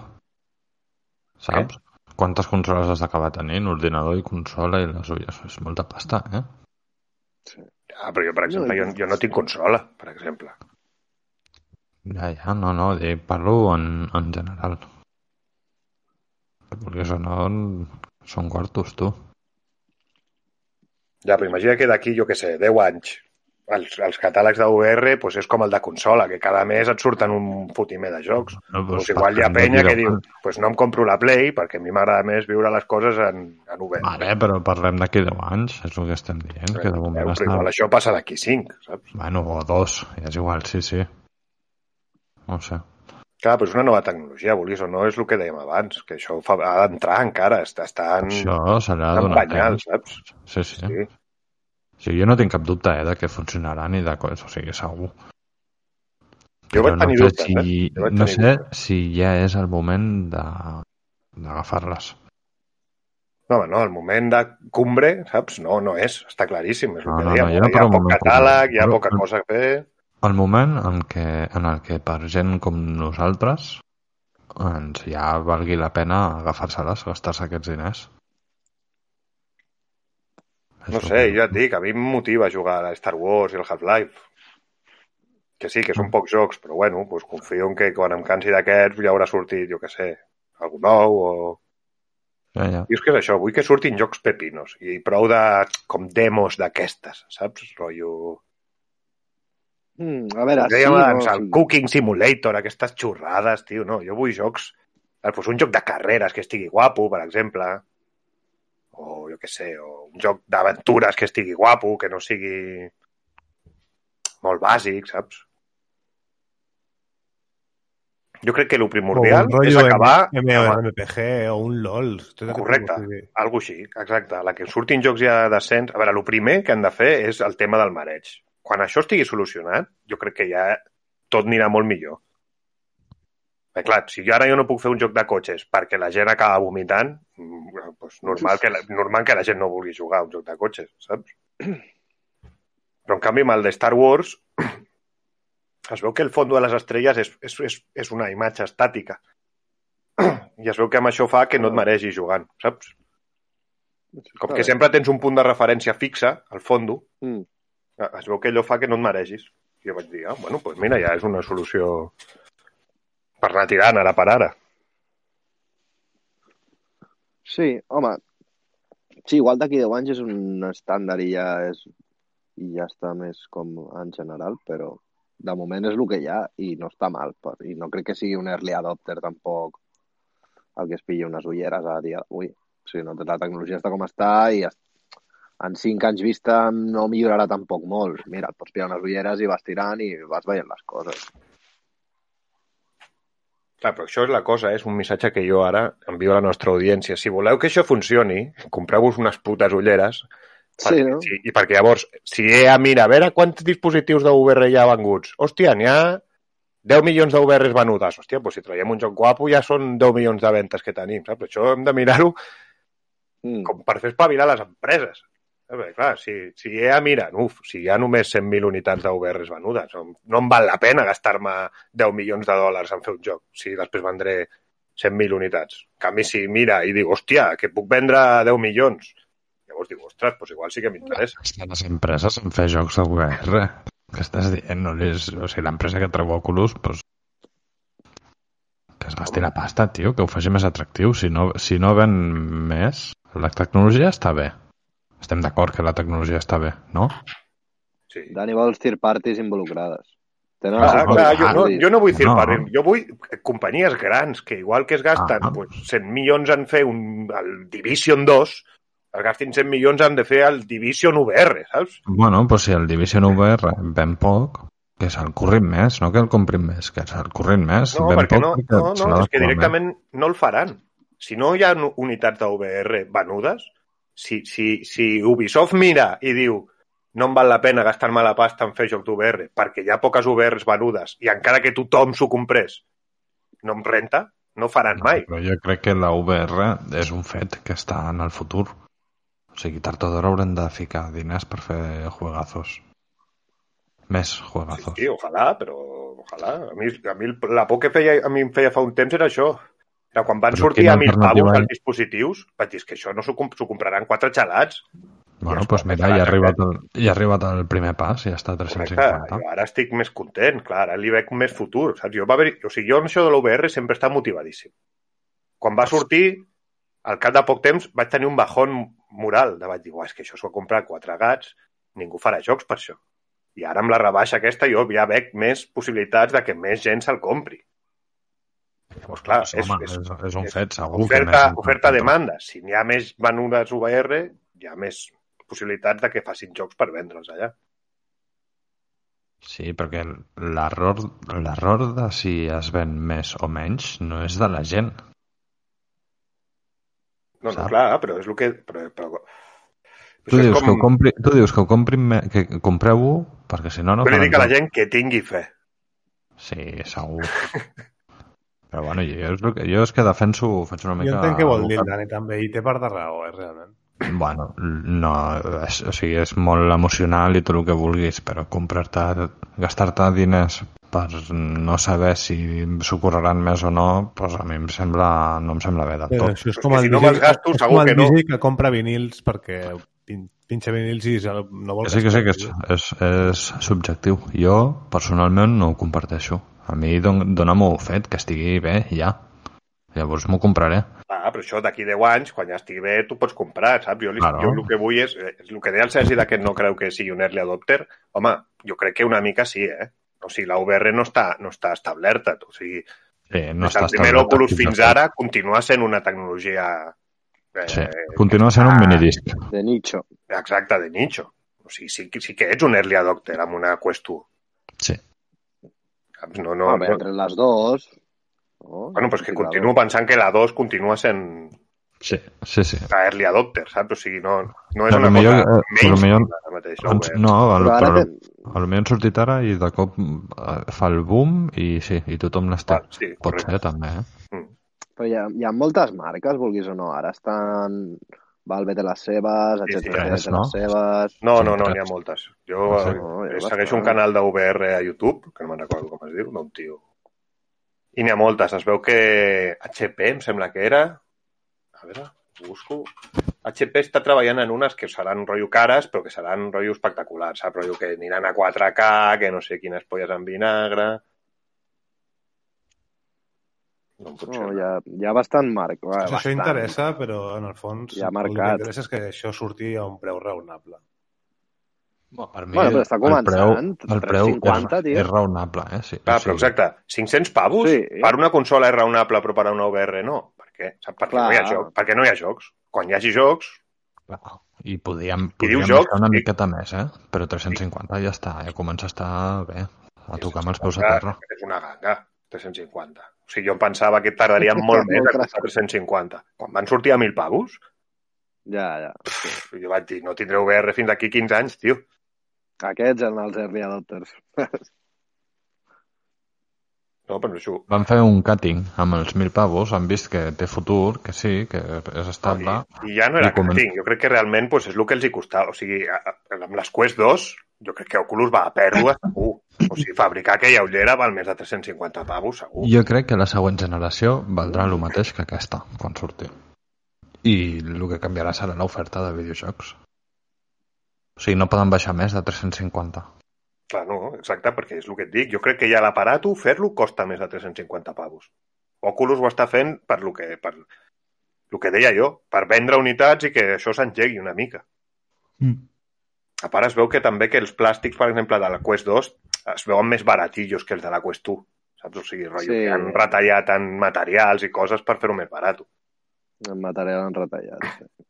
Saps? Quantes consoles has d'acabar tenint? Ordinador i consola i les ulles. És molta pasta, eh? Ah, però jo, per exemple, jo, jo no tinc consola, per exemple. Ja, ja, no, no, de, parlo en, en general. Perquè això no... Són quartos, tu. Ja, però imagina que d'aquí, jo què sé, 10 anys, els, els catàlegs de VR pues és com el de consola, que cada mes et surten un fotimer de jocs. No, Pues igual hi ha penya que diu pues no em compro la Play perquè a mi m'agrada més viure les coses en, en VR. Vale, però parlem d'aquí 10 anys, és el que estem dient, que de moment però està... igual això passa d'aquí 5, saps? Bueno, o dos, ja és igual, sí, sí. No sé. Clar, però és una nova tecnologia, vulguis o no, és el que dèiem abans, que això fa, ha d'entrar encara, està, en, Això banyals, temps. saps? Sí, sí. Sí. Sí. jo no tinc cap dubte eh, de que funcionarà ni de coses, o sigui, segur. Jo vaig tenir no sé dubtes, si, eh? Jo vaig no sé dubtes. si ja és el moment de- d'agafar-les. No, no, el moment de cumbre, saps? No, no és, està claríssim, és No, que no, dèiem. no, ja, hi ha poc catàleg, hi ha poca Però- cosa a fer... El moment en, què, en el que per gent com nosaltres ens ja valgui la pena agafar-se-les, gastar-se aquests diners. No sé, que- jo et dic, a mi em motiva jugar a Star Wars i el Half-Life. Que sí, que Mm. són pocs jocs, però bueno, pues confio en que quan em cansi d'aquests ja haurà sortit, jo què sé, algun nou o... Ja, ja. I és que és això, vull que surtin jocs pepinos i prou de, com demos d'aquestes, saps? Rotllo... Mm, a veure, sí, Dèiem no, abans, el sí. Cooking Simulator, aquestes xorrades, tio, no, jo vull jocs Pues un joc de carreres que estigui guapo, per exemple, o jo què sé, o un joc d'aventures que estigui guapo, que no sigui molt bàsic, saps? Jo crec que el primordial un és acabar... M- amb- MPG o un LOL. Tot Correcte, de- algo així, exacte. La que surtin jocs ja decents... A veure, el primer que han de fer és el tema del mareig. Quan això estigui solucionat, jo crec que ja tot anirà molt millor. Perquè, clar, si jo ara jo no puc fer un joc de cotxes perquè la gent acaba vomitant, doncs normal que, la, normal que la gent no vulgui jugar a un joc de cotxes, saps? Però, en canvi, amb el de Star Wars, [CLEARS THROAT] es veu que el fons de les estrelles és, és, és, és una imatge estàtica. [CLEARS THROAT] I es veu que amb això fa que no et maregis jugant, saps? Com que sempre tens un punt de referència fixa, al fondo, Mm. es veu que allò fa que no et maregis. I jo vaig dir, ah, bueno, doncs mira, ja és una solució per anar tirant ara per ara. Sí, home, sí, igual d'aquí 10 anys és un estàndard i ja és i ja està més com en general, però de moment és el que hi ha i no està mal. Per, I no crec que sigui un early adopter tampoc el que es pilli unes ulleres a dia d'avui. O sigui, no, la tecnologia està com està i en 5 anys vista no millorarà tampoc molt. Mira, et pots pillar unes ulleres i vas tirant i vas veient les coses. Clar, però això és la cosa, eh? és un missatge que jo ara envio a la nostra audiència. Si voleu que això funcioni, compreu-vos unes putes ulleres Sí, perquè, no? sí, i perquè llavors, si EA mira, a veure quants dispositius de VR hi ha venguts. Hòstia, n'hi ha 10 milions de VRs venudes. Hòstia, doncs si traiem un joc guapo ja són 10 milions de ventes que tenim, saps? Això hem de mirar-ho Mm. com per fer espavilar les empreses. A veure, clar, si, si EA mira, uf, si hi ha només 100.000 unitats de VRs venudes, no, em val la pena gastar-me 10 milions de dòlars en fer un joc, si després vendré 100.000 unitats. En canvi, si mira i dic, hòstia, que puc vendre 10 milions, llavors dic, ostres, doncs igual sí que m'interessa. Estan les empreses en fer jocs de VR. Què estàs dient? No és... O sigui, l'empresa que treu Oculus, doncs... Que es gasti la pasta, tio, que ho faci més atractiu. Si no, si no ven més, la tecnologia està bé. Estem d'acord que la tecnologia està bé, no? Sí. Dani vol third parties involucrades. Tenen Clar, els seus clar, jo, no, jo no vull dir No. no. jo vull companyies grans que igual que es gasten Ah. pues, 100 milions en fer un, el Division 2, es gastin 100 milions en de fer el Division VR, saps? Bueno, doncs si el Division VR ven poc, que se'l currin més, no que el comprin més, que se'l currin més. No, ven perquè poc no, perquè no, no, és que directament no el faran. Si no hi ha unitats de VR venudes, si, si, si Ubisoft mira i diu no em val la pena gastar-me la pasta en fer joc d'UVR perquè hi ha poques UVRs venudes i encara que tothom s'ho comprés no em renta, no faran mai. Però jo crec que la VR és un fet que està en el futur. O sigui, tard o d'hora haurem de ficar diners per fer juegazos. Més juegazos. Sí, ojalà, però ojalà. A mi, a mi la por que feia, a mi em feia fa un temps era això. Era quan van Però sortir a mil pavos els dispositius, vaig dir "És que això no s'ho comp- s'ho compraran quatre xalats. Bueno, doncs està, mira, ja ha, arribat el, ja ha arribat el primer pas, ja està a Correcte, 350. jo ara estic més content, clar, ara li veig més futur, saps? Jo, va haver... o sigui, jo en això de l'UVR sempre està motivadíssim. Quan va sortir, al cap de poc temps, vaig tenir un bajón moral, de vaig dir, "Uah, és que això s'ho ha comprat quatre gats, ningú farà jocs per això. I ara amb la rebaixa aquesta jo ja veig més possibilitats de que més gent se'l compri. Llavors, clar, és, home, és, és, és un fet, segur. que oferta, més gent oferta compra. demanda. Si n'hi ha més venudes VR, hi ha més possibilitats de que facin jocs per vendre'ls allà. Sí, perquè l'error l'error de si es ven més o menys no és de la gent. No, no, clar, però és el que... Però, però... Tu dius, que com... compri, tu dius que ho comprin me, que compreu-ho perquè si no no faran dic a la gent que tingui fe. Sí, segur. [LAUGHS] Però bueno, jo és, que, jo és que defenso, faig una mica... Jo entenc què vol dir el Dani també, i té part de raó, eh, realment. Bueno, no, és, o sigui, és molt emocional i tot el que vulguis, però comprar-te, gastar-te diners per no saber si s'ho correran més o no, doncs a mi em sembla, no em sembla bé del Però tot. això és com el si no me'ls gasto, és segur com el que no. Que compra vinils perquè pin- pinxa vinils i no vol sí, que sí, que és, és, és subjectiu. Jo, personalment, no ho comparteixo. A mi don, dóna-m'ho fet, que estigui bé, ja. Llavors m'ho compraré. Ah, però això d'aquí 10 anys, quan ja estigui bé, tu pots comprar, saps? Jo, li, Claro. jo el que vull és, és el que deia el Sergi que no creu que sigui un early adopter. Home, jo crec que una mica sí, eh? O sigui, la VR no està, no està establerta. O sigui, Sí, no està del primer Oculus fins ara continua sent una tecnologia... Eh, Sí, continua sent un minidisc. De nicho. Exacte, de nicho. O sigui, sí, que- sí que ets un early adopter amb una Quest 1. Sí. Saps? No, No, no, no, no. entre les dues... No? Bueno, pues que Sí, continuo pensant que la 2 continua sent Sí, sí, sí. la early adopter, saps? O sigui, no, no és Però una millor, cosa eh, però menys millor- ara mateix. Doncs, VR. no, el, Però ara però, ten... potser han sortit ara i de cop eh, fa el boom i sí, i tothom les té. Val, sí, Pot correcte. ser també, eh? Però hi ha, hi ha moltes marques, vulguis o no. Ara estan... Valve té les seves, Sí, sí, té no? les seves... No, Sí, no, no, n'hi ha moltes. Jo Ah, sí? eh, No, hi ha segueixo un bastant. canal de VR a YouTube, que no me'n recordo com es diu, d'un tio. I n'hi ha moltes. Es veu que HP, em sembla que era... A veure, ho busco. HP està treballant en unes que seran rotllo cares, però que seran rotllo espectaculars, saps? Rotllo que aniran a 4K, que no sé quines polles en vinagre... No No, hi ha, hi ha bastant marca. Això bastant. interessa, però en el fons Hi ha el que interessa és que això surti a un preu raonable. Per mi, Bueno, però està el preu, començant, el preu 350, és, tio. és raonable, eh? Sí, Clar, o però exacte, 500 pavos Sí. per una consola és raonable, però per a una VR no. Per què? Saps? Perquè, Clar. no hi ha joc, perquè no hi ha jocs. Quan hi hagi jocs, clar, I I podíem jocs, baixar una sí. miqueta més, eh? Però 350 ja està, ja comença a estar bé, a tocar amb els peus a terra. És una ganga, 350. O sigui, jo em pensava que tardarien molt [LAUGHS] més a costar 350. Quan van sortir a 1.000 pavos, Ja, ja. pff, jo vaig dir, no tindré VR fins d'aquí 15 anys, tio. Aquests eren els early adopters. [LAUGHS] No, però això... Van fer un cutting amb els 1.000 pavos, han vist que té futur, que sí, que és estable. I, I ja no era I comen- cutting. Jo crec que realment pues, és el que els hi costava. O sigui, amb les Quest 2, jo crec que Oculus va a pèrdua, [LAUGHS] segur. O sigui, fabricar aquella ullera val més de 350 pavos, segur. Jo crec que la següent generació valdrà el mateix que aquesta, quan surti. I el que canviarà serà l'oferta de videojocs. O sigui, no poden baixar més de 350. Clar, no, exacte, perquè és el que et dic. Jo crec que ja l'aparato, fer-lo, costa més de 350 pavos. Oculus ho està fent per lo que, per el que deia jo, per vendre unitats i que això s'engegui una mica. Mm. A part es veu que també que els plàstics, per exemple, de la Quest 2 es veuen més baratillos que els de la Quest 1. Saps? O sigui, rotllo, Sí. que han retallat en materials i coses per fer-ho més barat. En material retallat. Sí.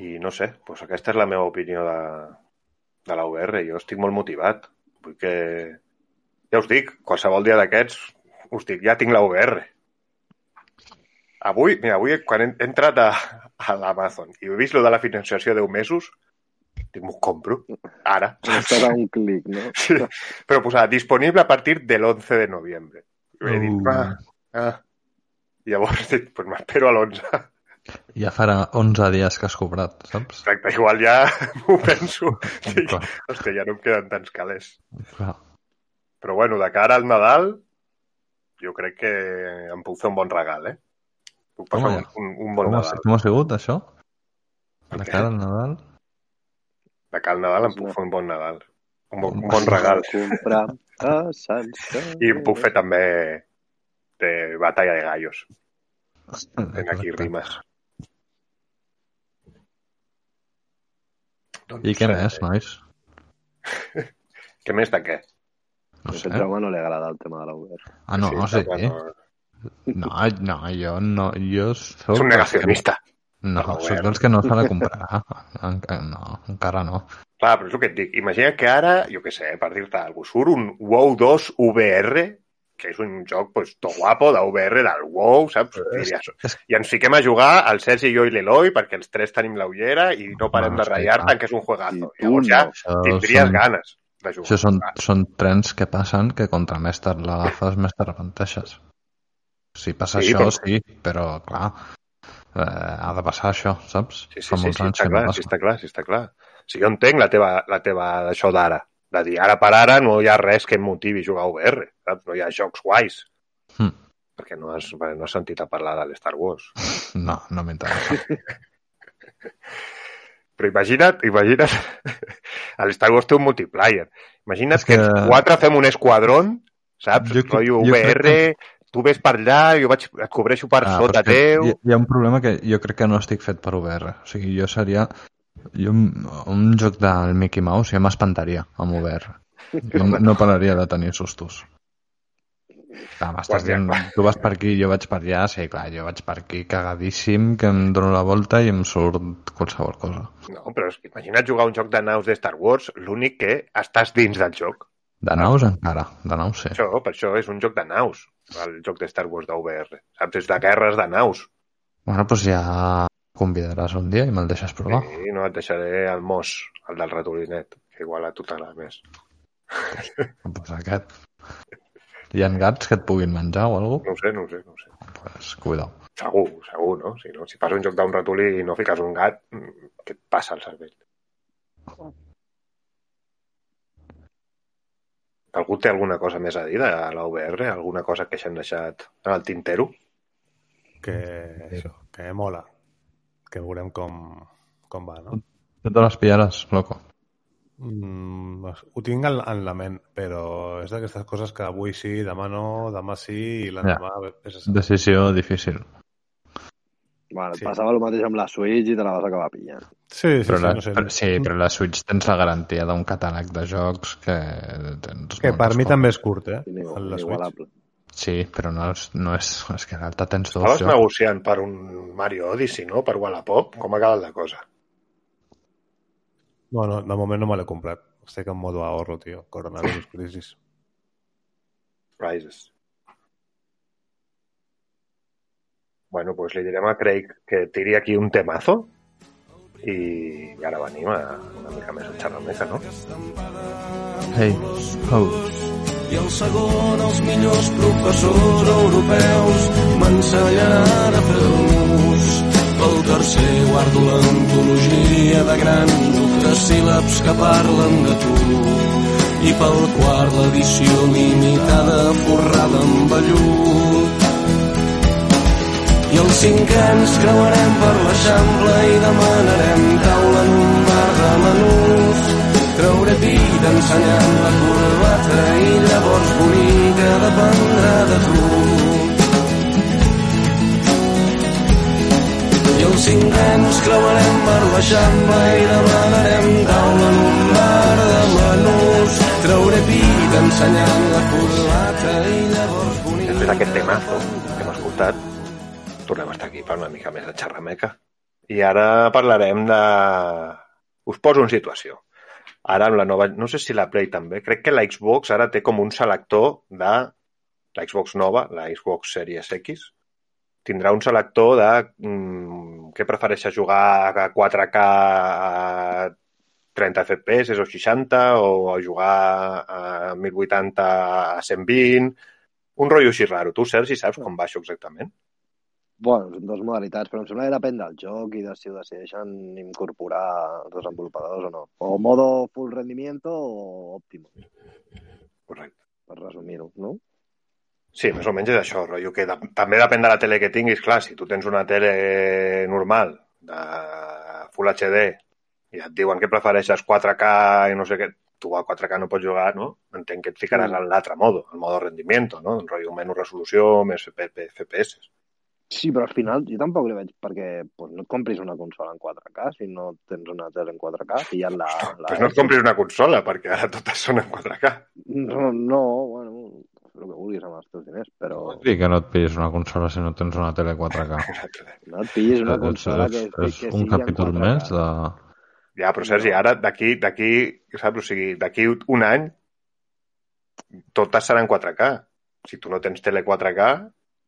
I no sé, doncs aquesta és la meva opinió de, de la VR. Jo estic molt motivat. Vull que... Ja us dic, qualsevol dia d'aquests, us dic, ja tinc la VR. Avui, mira, avui quan he he entrat a, a l'Amazon i he vist lo de la financiació de 10 mesos, dic, m'ho compro, ara. Estàs a un clic, no? [LAUGHS] Sí, però posava disponible a partir de l'11 de novembre. I vaig dir, Uh. ah, ah. I llavors dic, pues m'espero a l'11. Ja farà 11 dies que has cobrat, saps? Exacte, igual ja [LAUGHS] m'ho penso. [LAUGHS] Dic, Clar. hòstia, ja no em queden tants calés. Clar. Però bueno, de cara al Nadal, jo crec que em puc fer un bon regal, eh? Puc passar Home, un, un, bon Com Nadal. com ha sigut, això? De cara al Nadal? De cara al Nadal em puc fer un bon Nadal. Un bon, un bon regal. Comprar a Sant [LAUGHS] I em puc fer també de batalla de gallos. Fent aquí rimes. Doncs, I què eh, més, nois? [LAUGHS] Què més de què? No A sé. aquest Jaume no li agrada el tema de la VR. Ah, no, sí. bueno, No, no, jo no, jo soc... és un negacionista. No, de soc web. dels que no la comprarà. Enca- No, encara no. Clar, però és el que et dic. Imagina que ara, jo què sé, per dir-te alguna cosa, surt un WoW 2 VR, que és un joc pues, to guapo de VR del WoW, saps? Diries, I ens fiquem a jugar al Sergi, jo i l'Eloi, perquè els tres tenim la ullera i no parem Bueno, de sí, ratllar-te, clar. que és un juegazo. I tu Llavors ja no. Tindries són, ganes de jugar. això són, són trens que passen que contra més tard l'agafes, més te repenteixes. Si passa Sí, això, però- sí, però clar, eh, ha de passar això, saps? Sí, sí, Fa sí, sí, anys està que clar, no sí, està clar, sí, està clar. Si jo entenc la teva, la teva d'això d'ara, de dir ara per ara no hi ha res que em motivi jugar a VR, saps? No hi ha jocs guais. Hmm. Perquè no has, no has sentit a parlar de l'Star Wars. [LAUGHS] No, no m'interessa. [LAUGHS] Però imagina't, imagina't, [LAUGHS] l'Star Wars té un multiplayer. Imagina't És que... que- quatre fem un esquadrón, saps? Jo Rollo jo VR, tu ves per allà, jo vaig, et cobreixo per Ah, sota teu... Hi, hi ha un problema que jo crec que no estic fet per VR. O sigui, jo seria... Jo, un, joc del Mickey Mouse ja m'espantaria amb VR. Jo [LAUGHS] no pararia de tenir sustos. Clar, m'estàs dient, tu vas per aquí, jo vaig per allà, sí, clar, jo vaig per aquí cagadíssim, que em dono la volta i em surt qualsevol cosa. No, però és que imagina't jugar un joc de naus de Star Wars, l'únic que estàs dins del joc. De naus encara, de naus sí. Això, per això és un joc de naus, el joc de Star Wars d'UVR. Saps? És de guerres de naus. Bueno, doncs ja convidaràs un dia i me'l deixes provar. I no et deixaré el mos, el del ratolinet, que igual a tu t'agrada més. [LAUGHS] Doncs aquest. Hi ha gats que et puguin menjar o alguna No ho sé, no ho sé, no ho sé. Pues, cuidao. Segur, segur, no? Si, no? si fas un joc d'un ratolí i no fiques un gat, mm, què et passa al cervell? Algú té alguna cosa més a dir de la UVR? Alguna cosa que s'han deixat en el tintero? Que, això, que mola. Que veurem com, com va, no? Tu te les pillaràs, loco. Mm, ho tinc en, en la ment, però és d'aquestes coses que avui sí, demà no, demà sí i l'endemà... és a Decisió difícil. Bueno, Sí. passava el mateix amb la Switch i te la vas acabar pillant. Sí, sí, Però sí, la, no sé. però, sí, però la Switch tens la garantia d'un catàleg de jocs que tens Que per mi coses. també és curt, eh? El- La Switch. Sí, però no és, no és, és que l'alta tens dos Estaves jocs. negociant per un Mario Odyssey, no? Per Wallapop? Com ha quedat la cosa? No, no, de moment no me l'he comprat. Estic en modo ahorro, tio. Coronavirus, crisis. Rises. Bueno, pues li direm a Craig que tiri aquí un temazo i ara venim a una mica més a xerrameca, no? Hey, ho. i el segon els millors professors europeus m'ensenyaran a fer ús. Pel tercer guardo l'antologia de grans octasíl·labs que parlen de tu. I pel quart l'edició limitada forrada amb vellut. I els cinquens creuarem per l'Eixample i demanarem taula en un bar de menús. Trauré vida ensenyant la corbata i llavors bonica dependrà de tu. I els cinquens creuarem per l'Eixample i demanarem taula en un bar de menús. Trauré vida ensenyant la corbata i llavors bonica... Després d'aquest temazo que hem escoltat, tornem a estar aquí per una mica més de xerrameca. I ara parlarem de... Us poso en situació. Ara amb la nova... No sé si la Play també. Crec que la Xbox ara té com un selector de... La Xbox nova, la Xbox Series X, tindrà un selector de mm, què prefereixes jugar a 4K a 30 FPS o 60 o a jugar a 1080 a 120 un rotllo així raro. Tu, Sergi, saps com va això exactament? Bueno, són dues modalitats, però em sembla que depèn del joc i de si ho decideixen incorporar els desenvolupadors o no. O modo full rendimiento o òptimo, Correcte. per resumir-ho, no? Sí, més o menys és això, rotllo, que de, també depèn de la tele que tinguis. Clar, si tu tens una tele normal de Full HD i et diuen que prefereixes 4K i no sé què, tu a 4K no pots jugar, no? Entenc que et ficaràs Mm. en l'altre modo, el modo rendimiento, no? Un rotllo menys resolució, més FPS. Sí, però al final jo tampoc li veig perquè pues, no et compris una consola en 4K si no tens una tele en 4K, si ja la... la Pues no et compris una consola, perquè ara totes són en 4K. No, no, bueno, el que vulguis amb els teus diners, però Vols dir que no et pillis una consola si no tens una tele 4K? [LAUGHS] no et pillis una És, consola que, és, que, és que un sigui en capítol 4K. més de... Ja, però Sergi, ara d'aquí, d'aquí, saps? O sigui, d'aquí un any totes seran 4K. Si tu no tens tele 4K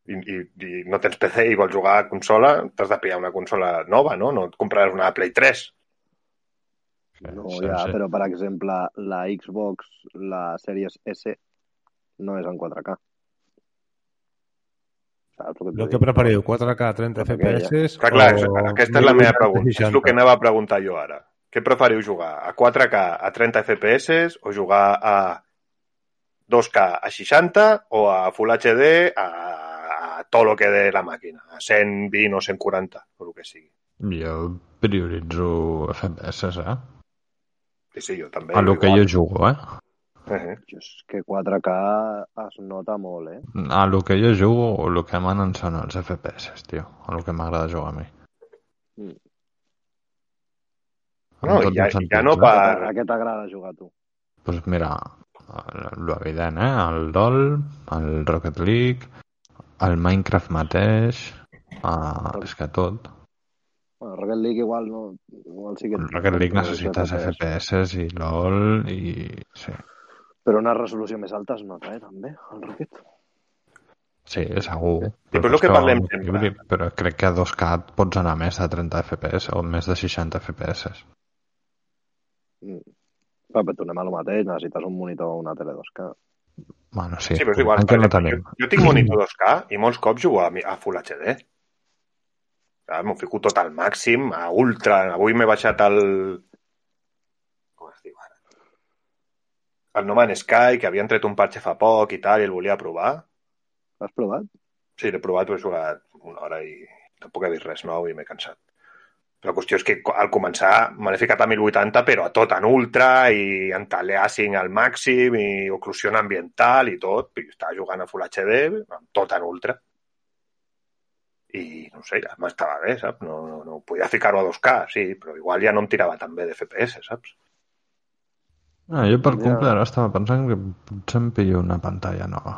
i, i, i no tens PC i vols jugar a consola, t'has de pillar una consola nova, no? No et compraràs una Play 3. No, Sí, ja, sí. però per exemple, la Xbox, la Series S, no és en 4K. Saps el que El que dir? preferiu, 4K 30 Perquè FPS? Clar, clar, o aquesta és la meva 1080 pregunta. És 60? el que anava a preguntar jo ara. Què preferiu jugar? A 4K a 30 FPS o jugar a 2K a 60 o a Full HD a tot lo que dé la màquina, a 120 o 140, o el que sigui. Jo prioritzo FPS, eh? Sí, sí, jo també. A lo que jo jugo, eh? Eh, Jo és que 4K es nota molt, eh? A lo que jo jugo, el que manen són els FPS, tio. A lo que m'agrada jugar a mi. Mm. No, ja- els ja no eh? Per- A què t'agrada jugar a tu? Pues mira, Lo evident, eh? El LoL, el Rocket League, el Minecraft mateix, uh, és que tot. Bueno, Rocket League igual no... Igual sí que... El Rocket League necessites FPS i LoL i... Sí, Però una resolució més alta es nota, eh, també, el Rocket. sí segur. Sí, però és el és que parlem sempre. equilibri, Però crec que a 2K et pots anar més de 30 FPS o més de 60 FPS. Mm. Però, però tornem a lo mateix, necessites un monitor o una tele 2K. Bueno, sí, Sí, però és igual. encara no per tenim. jo, jo tinc monitor 2K i molts cops jugo a, a Full HD. Saps? M'ho fico tot al màxim, a ultra. Avui m'he baixat el... Com es diu ara? El No Man's Sky, que havien tret un parche fa poc i tal, i el volia provar. L'has provat? Sí, l'he provat, però he jugat una hora i tampoc he vist res nou i m'he cansat. Però la qüestió és que al començar me l'he ficat a 1080, però a tot en ultra i en teleasing al màxim i oclusió ambiental i tot. I estava jugant a Full HD, amb tot en ultra. I no sé, ja m'estava bé, saps? No, no, no podia ficar-ho a 2K, sí, però igual ja no em tirava tan bé de FPS, saps? Ah, jo per Ja. cumple ara estava pensant que potser em pillo una pantalla nova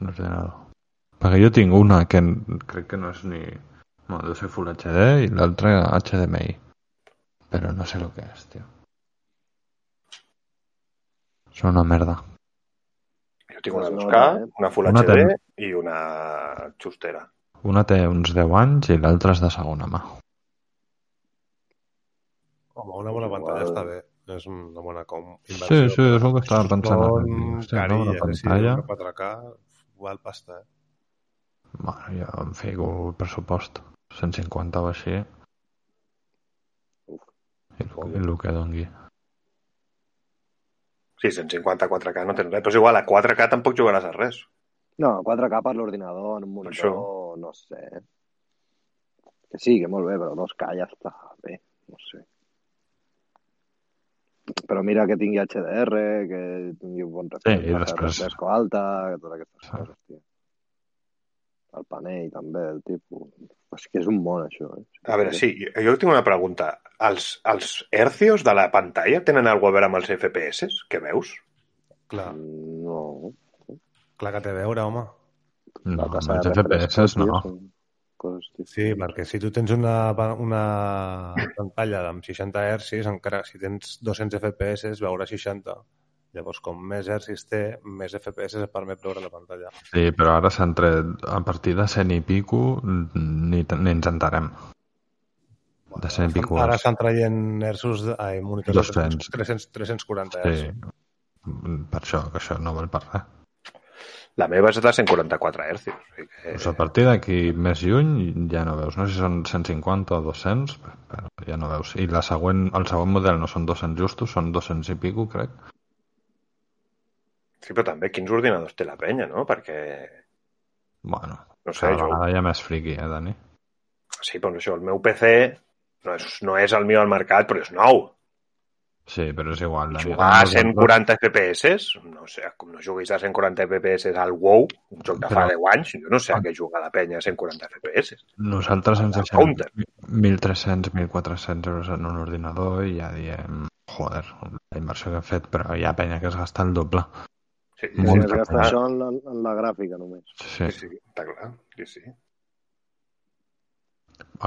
d'ordinador. Perquè jo tinc una que crec que no és ni... No, deu ser Full HD i l'altra HDMI. Però no sé el que és, tio. És una merda. Jo tinc una Pues no, 2K, eh? una Full Una HD tem- i una xustera. Una té uns 10 anys i l'altra és de segona mà. Home, una bona Igual. pantalla està bé. És una bona com Sí, inversió. sí, és el que estava pensant. Són Hòstia, no, una sí, pantalla. una 4K, igual pasta, eh? Bueno, jo em fico el pressupost. 150 o així. Uf. I el, el que dongui. Sí, 150 4K no tens res, però és igual, a 4K tampoc jugaràs a res. No, 4K per l'ordinador, en un monitor, no sé. Que sí, que molt bé, però 2K ja està bé, no sé. Però mira que tingui HDR, que tingui un bon Sí, i refresh, després- refresco alta, que totes aquestes Sí. coses, tio. El panell també, el tipus... És que és un món, això, eh? A veure, sí, jo- jo tinc una pregunta. Els, els hercios de la pantalla tenen alguna a veure amb els FPS que veus? Clar, No, clar que té a veure, home. No, amb els FPS no. Coses. Sí, perquè si tu tens una, una pantalla amb 60 Hz, encara si tens 200 FPS, veurà 60. Llavors, com més hercis té, més FPS et permet veure la pantalla. Sí, però ara s'han tret a partir de 100 i pico ni, ni ens entarem. De 100 i pico. Ara estan traient herços, de, ai, monitors de 200. 300, 340 Sí. Hz. Per això, que això no val per res. La meva és de 144 hercios. O sigui que... Pues a partir d'aquí més lluny ja no veus. No sé si són 150 o 200, però ja no veus. I la següent, el següent model no són 200 justos, són 200 i pico, crec. Sí, però també quins ordinadors té la penya, no? Perquè, Bueno, no sé, cada jo... vegada ha més friqui, eh, Dani? Sí, però això, el meu PC no és, no és el millor al mercat, però és nou. Sí, però és igual. Dani. Jugar a 140 FPS, no sé, com no juguis a 140 FPS al WoW, un joc de fa Però- 10 anys, jo no sé a què juga la penya a 140 FPS. Nosaltres ens deixem counter. 1.300, 1.400 euros en un ordinador i ja diem, joder, la inversió que he fet, però hi ha penya que es gasta el doble. Sí, Sí, Molt es gasta això en la, en la gràfica, només. Sí. Sí, sí, està clar. Sí, sí.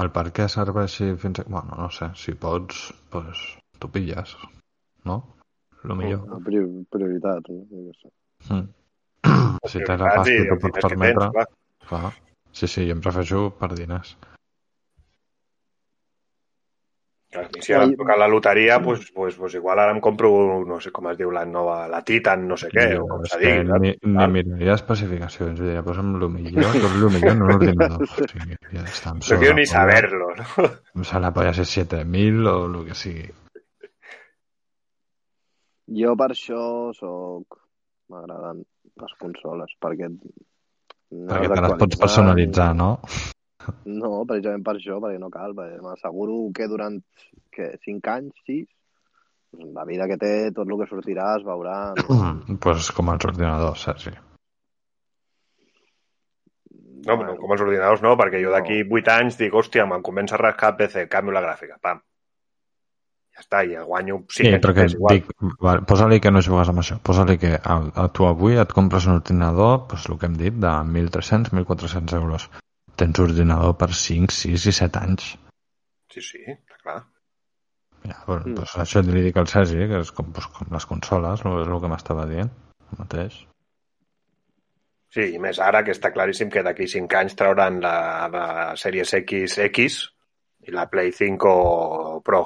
El per què serveixi fins a... Bueno, no sé, si pots, pues, t'ho pilles, no? Lo millor. La prior- prioritat, no? Jo què sé. Mm. si tens la pasta t'ho pots que permetre, tens, clar. clar. Sí, sí, jo em prefereixo per diners. Si ara em toca la loteria, pues, pues, pues igual ara em compro, no sé com es diu la nova, la Titan, no sé què, o com s'ha dit. ni, ni miraria especificacions, diria, posa'm el millor, tot el millor en un ordinador. [LAUGHS] O sigui, ja està, No quiero ni saberlo, ¿no? Em sembla la polla ser 7.000 o el que sigui. Jo per això soc... M'agraden les consoles, perquè... no Perquè te les pots personalitzar, no? No, precisament per això, perquè no cal. perquè M'asseguro que durant que, 5 anys, 6, la vida que té, tot el que sortirà es veurà... Doncs pues com els ordinadors, Sergi. No, no, com els ordinadors no, perquè jo d'aquí 8 anys dic, hòstia, me'n comença a rascar el PC, canvio la gràfica, pam. Ja està, i guanyo 5 Sí, anys però que més igual. dic, vale, posa-li que no jugues amb això. Posa-li que a, a tu avui et compres un ordinador, doncs el que hem dit, de 1.300, 1.400 euros. Tens ordinador per 5, 6 i 7 anys. Sí, sí, està clar. Ja, bueno, Mm. doncs això li dic al Sergi, que és com, doncs, com les consoles, no és el que m'estava dient. El mateix. Sí, i més ara que està claríssim que d'aquí 5 anys trauran la, la Series X X i la Play 5 Pro.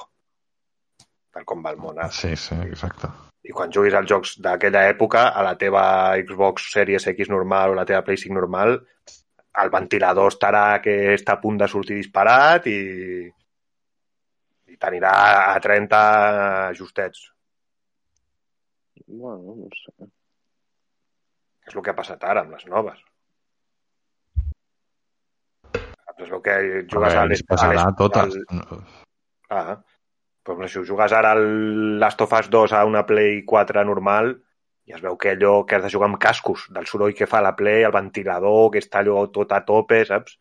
Tal com va el món. Sí, sí, exacte. I quan juguis als jocs d'aquella època, a la teva Xbox Series X normal o la teva Play 5 normal, el ventilador estarà que està a punt de sortir disparat i, i t'anirà a 30 justets. Bueno, no sé. És el que ha passat ara amb les noves. Es veu que jugues a a passarà a totes. al- Ah, però si ho jugues ara al Last of Us 2 a una Play 4 normal i es veu que allò que has de jugar amb cascos, del soroll que fa la Play, el ventilador, que està allò tot a tope, saps?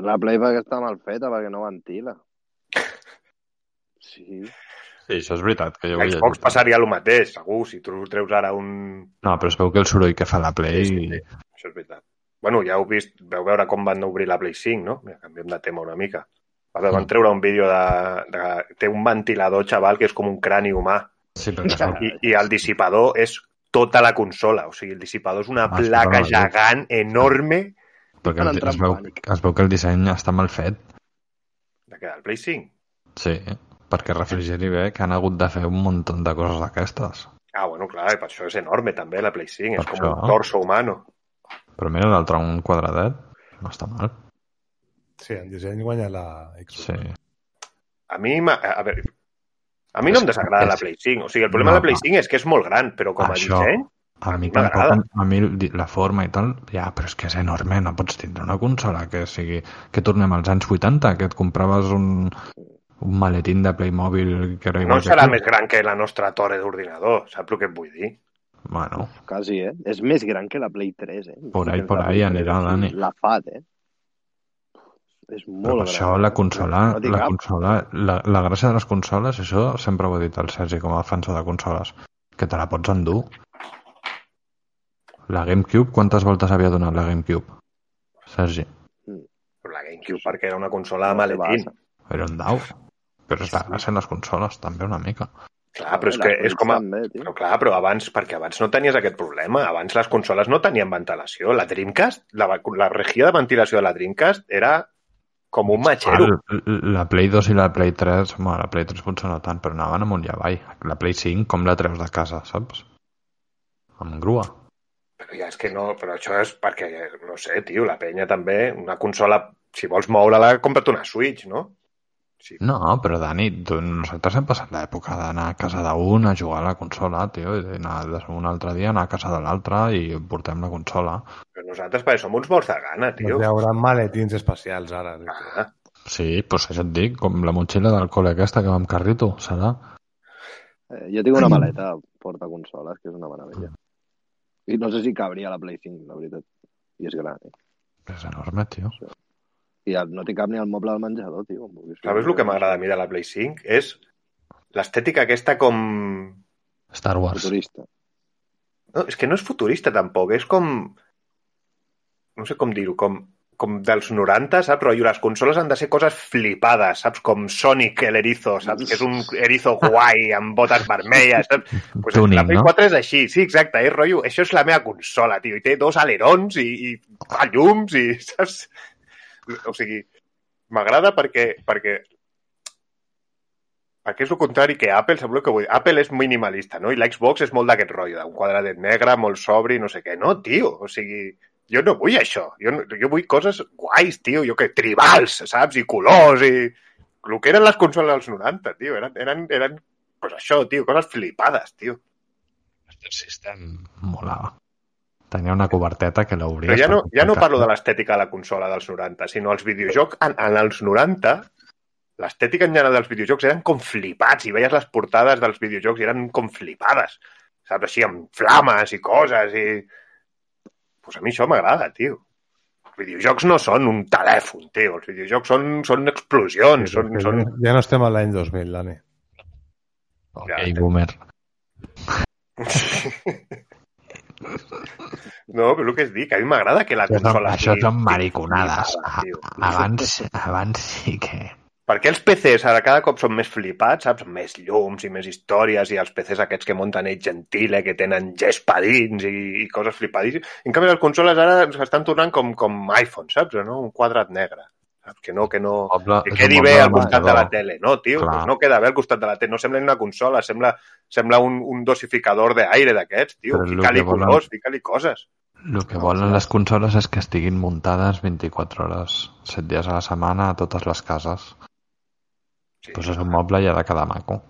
La Play perquè està mal feta, perquè no ventila. [LAUGHS] Sí. Sí, això és veritat. Que jo L'Xbox llegit. passaria el mateix, segur, si tu treus ara un... No, però es veu que el soroll que fa la Play... Sí, sí, Això és veritat. Bueno, ja heu vist, veu veure com van obrir la Play 5, no? Mira, canviem de tema una mica. Va, van Mm. treure un vídeo de, de... Té un ventilador, xaval, que és com un crani humà. Sí, veu, I, I el dissipador és tota la consola. O sigui, el dissipador és una Ah, placa però- gegant, enorme, perquè el, es, veu, es veu que el disseny està mal fet. de què, del Play 5. Sí, perquè refrigeri bé que han hagut de fer un munt de coses d'aquestes. Ah, bueno, clar, i per això és enorme també la Play 5, és Per com un torso humano. Però mira, l'altre un quadradet, no està mal. Sí, en disseny guanya la Xbox. Sí. A mi, a veure, a mi no em desagrada la Play 5. O sigui, el problema No, de la Play no. 5 és que és molt gran, però com a Això. disseny... A mi tampoc, a mi la forma i tal, ja, però és que és enorme, no pots tindre una consola que sigui... Que tornem als anys 80, que et compraves un, un maletín de Playmobil que era No igual que serà aquí. més gran que la nostra torre d'ordinador, saps el que et vull dir? Bueno, Quasi, eh? És més gran que la Play 3, eh? Por ahí, Que por ahí anirà, 3, Dani. La FAT, eh? És molt però per això la consola, No la, consola la, la gràcia de les consoles, això sempre ho ha dit el Sergi com a defensor de consoles, que te la pots endur. La GameCube, quantes voltes havia donat la GameCube? Sergi, Però la GameCube perquè era una consola de maletín. era un dau. Però la gràcia de les consoles, també una mica. Clar, però és que és com a... Però clar, però abans, perquè abans no tenies aquest problema. Abans les consoles no tenien ventilació. La Dreamcast, la, la regia de ventilació de la Dreamcast era com un matxero. El- La Play 2 i la Play 3, bueno, la Play 3 potser no tant, però anaven amunt i avall. La Play 5, com la treus de casa, saps? Amb grua. Però ja és que no, però això és perquè, no sé, tio, la penya també, una consola, si vols moure-la, compra't una Switch, no? Sí. No, però Dani, tu, nosaltres hem passat l'època d'anar a casa d'un a jugar a la consola, tio, i d'anar un altre dia anar a casa de l'altre i portem la consola. Nosaltres perquè som uns morts de gana, tio. Hi haurà maletins especials ara. Ah, Sí, doncs això et dic, com la motxilla del col·le aquesta que va amb carrito, serà? Eh, jo tinc una maleta porta consoles, que és una meravella. I no sé si cabria a la Play 5, la veritat. I és gran, eh? És enorme, tio. I el- no té cap ni al moble del menjador, tio. Sabes el que m'agrada a mi de la Play 5? És l'estètica aquesta com... Star Wars. Futurista. No, és que no és futurista tampoc, és com... No sé com dir-ho, com, com dels 90, saps? Rotllo, les consoles han de ser coses flipades, saps? Com Sonic el erizo, saps? Que és un erizo guai amb botes vermelles, saps? [LAUGHS] Pues Tuning, la Play no? 4 és així, sí, exacte, és rotllo, això és la meva consola, tio, i té dos alerons i, i fa llums i, [LAUGHS] saps? O sigui, m'agrada perquè, perquè perquè és el contrari que Apple, sembla que vull dir. Apple és minimalista, no? I l'Xbox és molt d'aquest rotllo, d'un quadradet negre, molt sobri, no sé què. No, tio, o sigui, jo no vull això. Jo, no, jo vull coses guais, tio, jo que tribals, saps? I colors, i... El que eren les consoles dels 90, tio, eren, eren, eren pues això, tio, coses flipades, tio. Master System molava. Tenia una coberteta que l'obries... Però ja no, ja no parlo de l'estètica de la consola dels 90, sinó els videojocs en, en els 90 l'estètica en general dels videojocs eren com flipats i veies les portades dels videojocs i eren com flipades, saps? Així amb flames i coses i... Pues a mi això m'agrada, tio. Els videojocs no són un telèfon, tio. Els videojocs són, són explosions, són, són... Ja no estem a l'any 2000, Dani. Ok, Ja. boomer. [LAUGHS] No, però el que es dic, a mi m'agrada que la Això són, consola... això són mariconades. tio. Abans, abans sí que... Perquè els PCs ara cada cop són més flipats, saps? Més llums i més històries i els PCs aquests que munten ells gentile, que tenen gespa dins i, i coses flipadíssimes. En canvi, les consoles ara s'estan tornant com, com iPhone, saps? No? Un quadrat negre. Saps? Que no, que no... Poble, Que quedi bé al costat de la tele, no, tio? Clar. No queda bé al costat de la tele. No sembla ni una consola, sembla, sembla un, un dosificador d'aire d'aquests, tio. Fica-li volen- colors, fica-li coses. El que volen les consoles és que estiguin muntades 24 hores, 7 dies a la setmana a totes les cases. Sí. Pues és un moble i ha de quedar maco.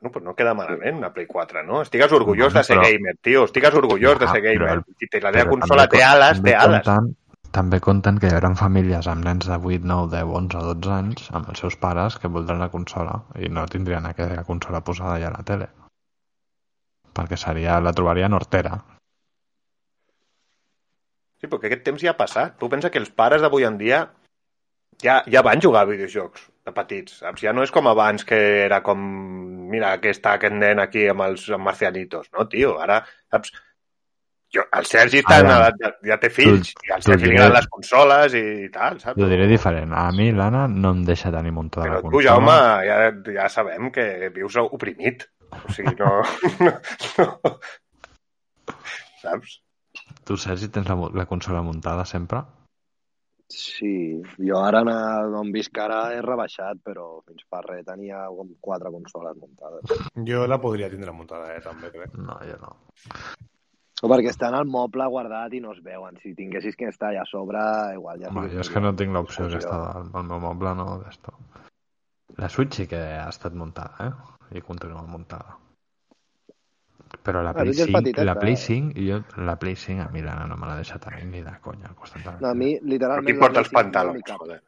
Bueno, pues no queda malament una Play 4, no? Estigues orgullós Bueno, de ser però- gamer, tio. Estigues orgullós de Ja, ser però gamer. el- Si te la teva Però consola té ales, té ales. Compten, també compten que hi haurà famílies amb nens de 8, 9, 10, 11 o 12 anys amb els seus pares que voldran la consola i no tindrien aquella consola posada ja a la tele. Perquè seria, la trobarien hortera. Sí, perquè aquest temps ja ha passat. Tu pensa que els pares d'avui en dia ja, ja van jugar a videojocs de petits, saps? Ja no és com abans que era com... Mira, que està aquest nen aquí amb els amb marcianitos, no, tio? Ara, saps? Jo, el Sergi està en Ara, edat, ja, ja té fills, tu- i tu Sergi li les consoles i tal, saps? Ho diré diferent. A mi l'Anna no em deixa tenir muntada Però la tu, consola. Jaume, ja, ja sabem que vius oprimit. O sigui, no... [LAUGHS] no, no. Saps? Tu, Sergi, tens la, la consola muntada sempre? Sí, jo ara on visc ara he rebaixat, però fins fa res tenia com quatre consoles muntades. Jo la podria tindre muntada, eh, també, crec. No, jo no. O perquè està en el moble guardat i no es veuen. Si tinguessis que estar allà a sobre, igual ja... Home, que jo és es que no tinc l'opció aquesta del, del meu moble, no d'esto. La Switch sí que ha estat muntada, eh? I continua muntada. Però la Ah, Play Switch és 5, petiteta. la Play 5, jo, la Play 5 a mi l'Anna no me la deixa tenir ni de conya al costat de la No, a mi, No literalment... t'importa la els Play 5 pantalons, No m'hi cap. joder.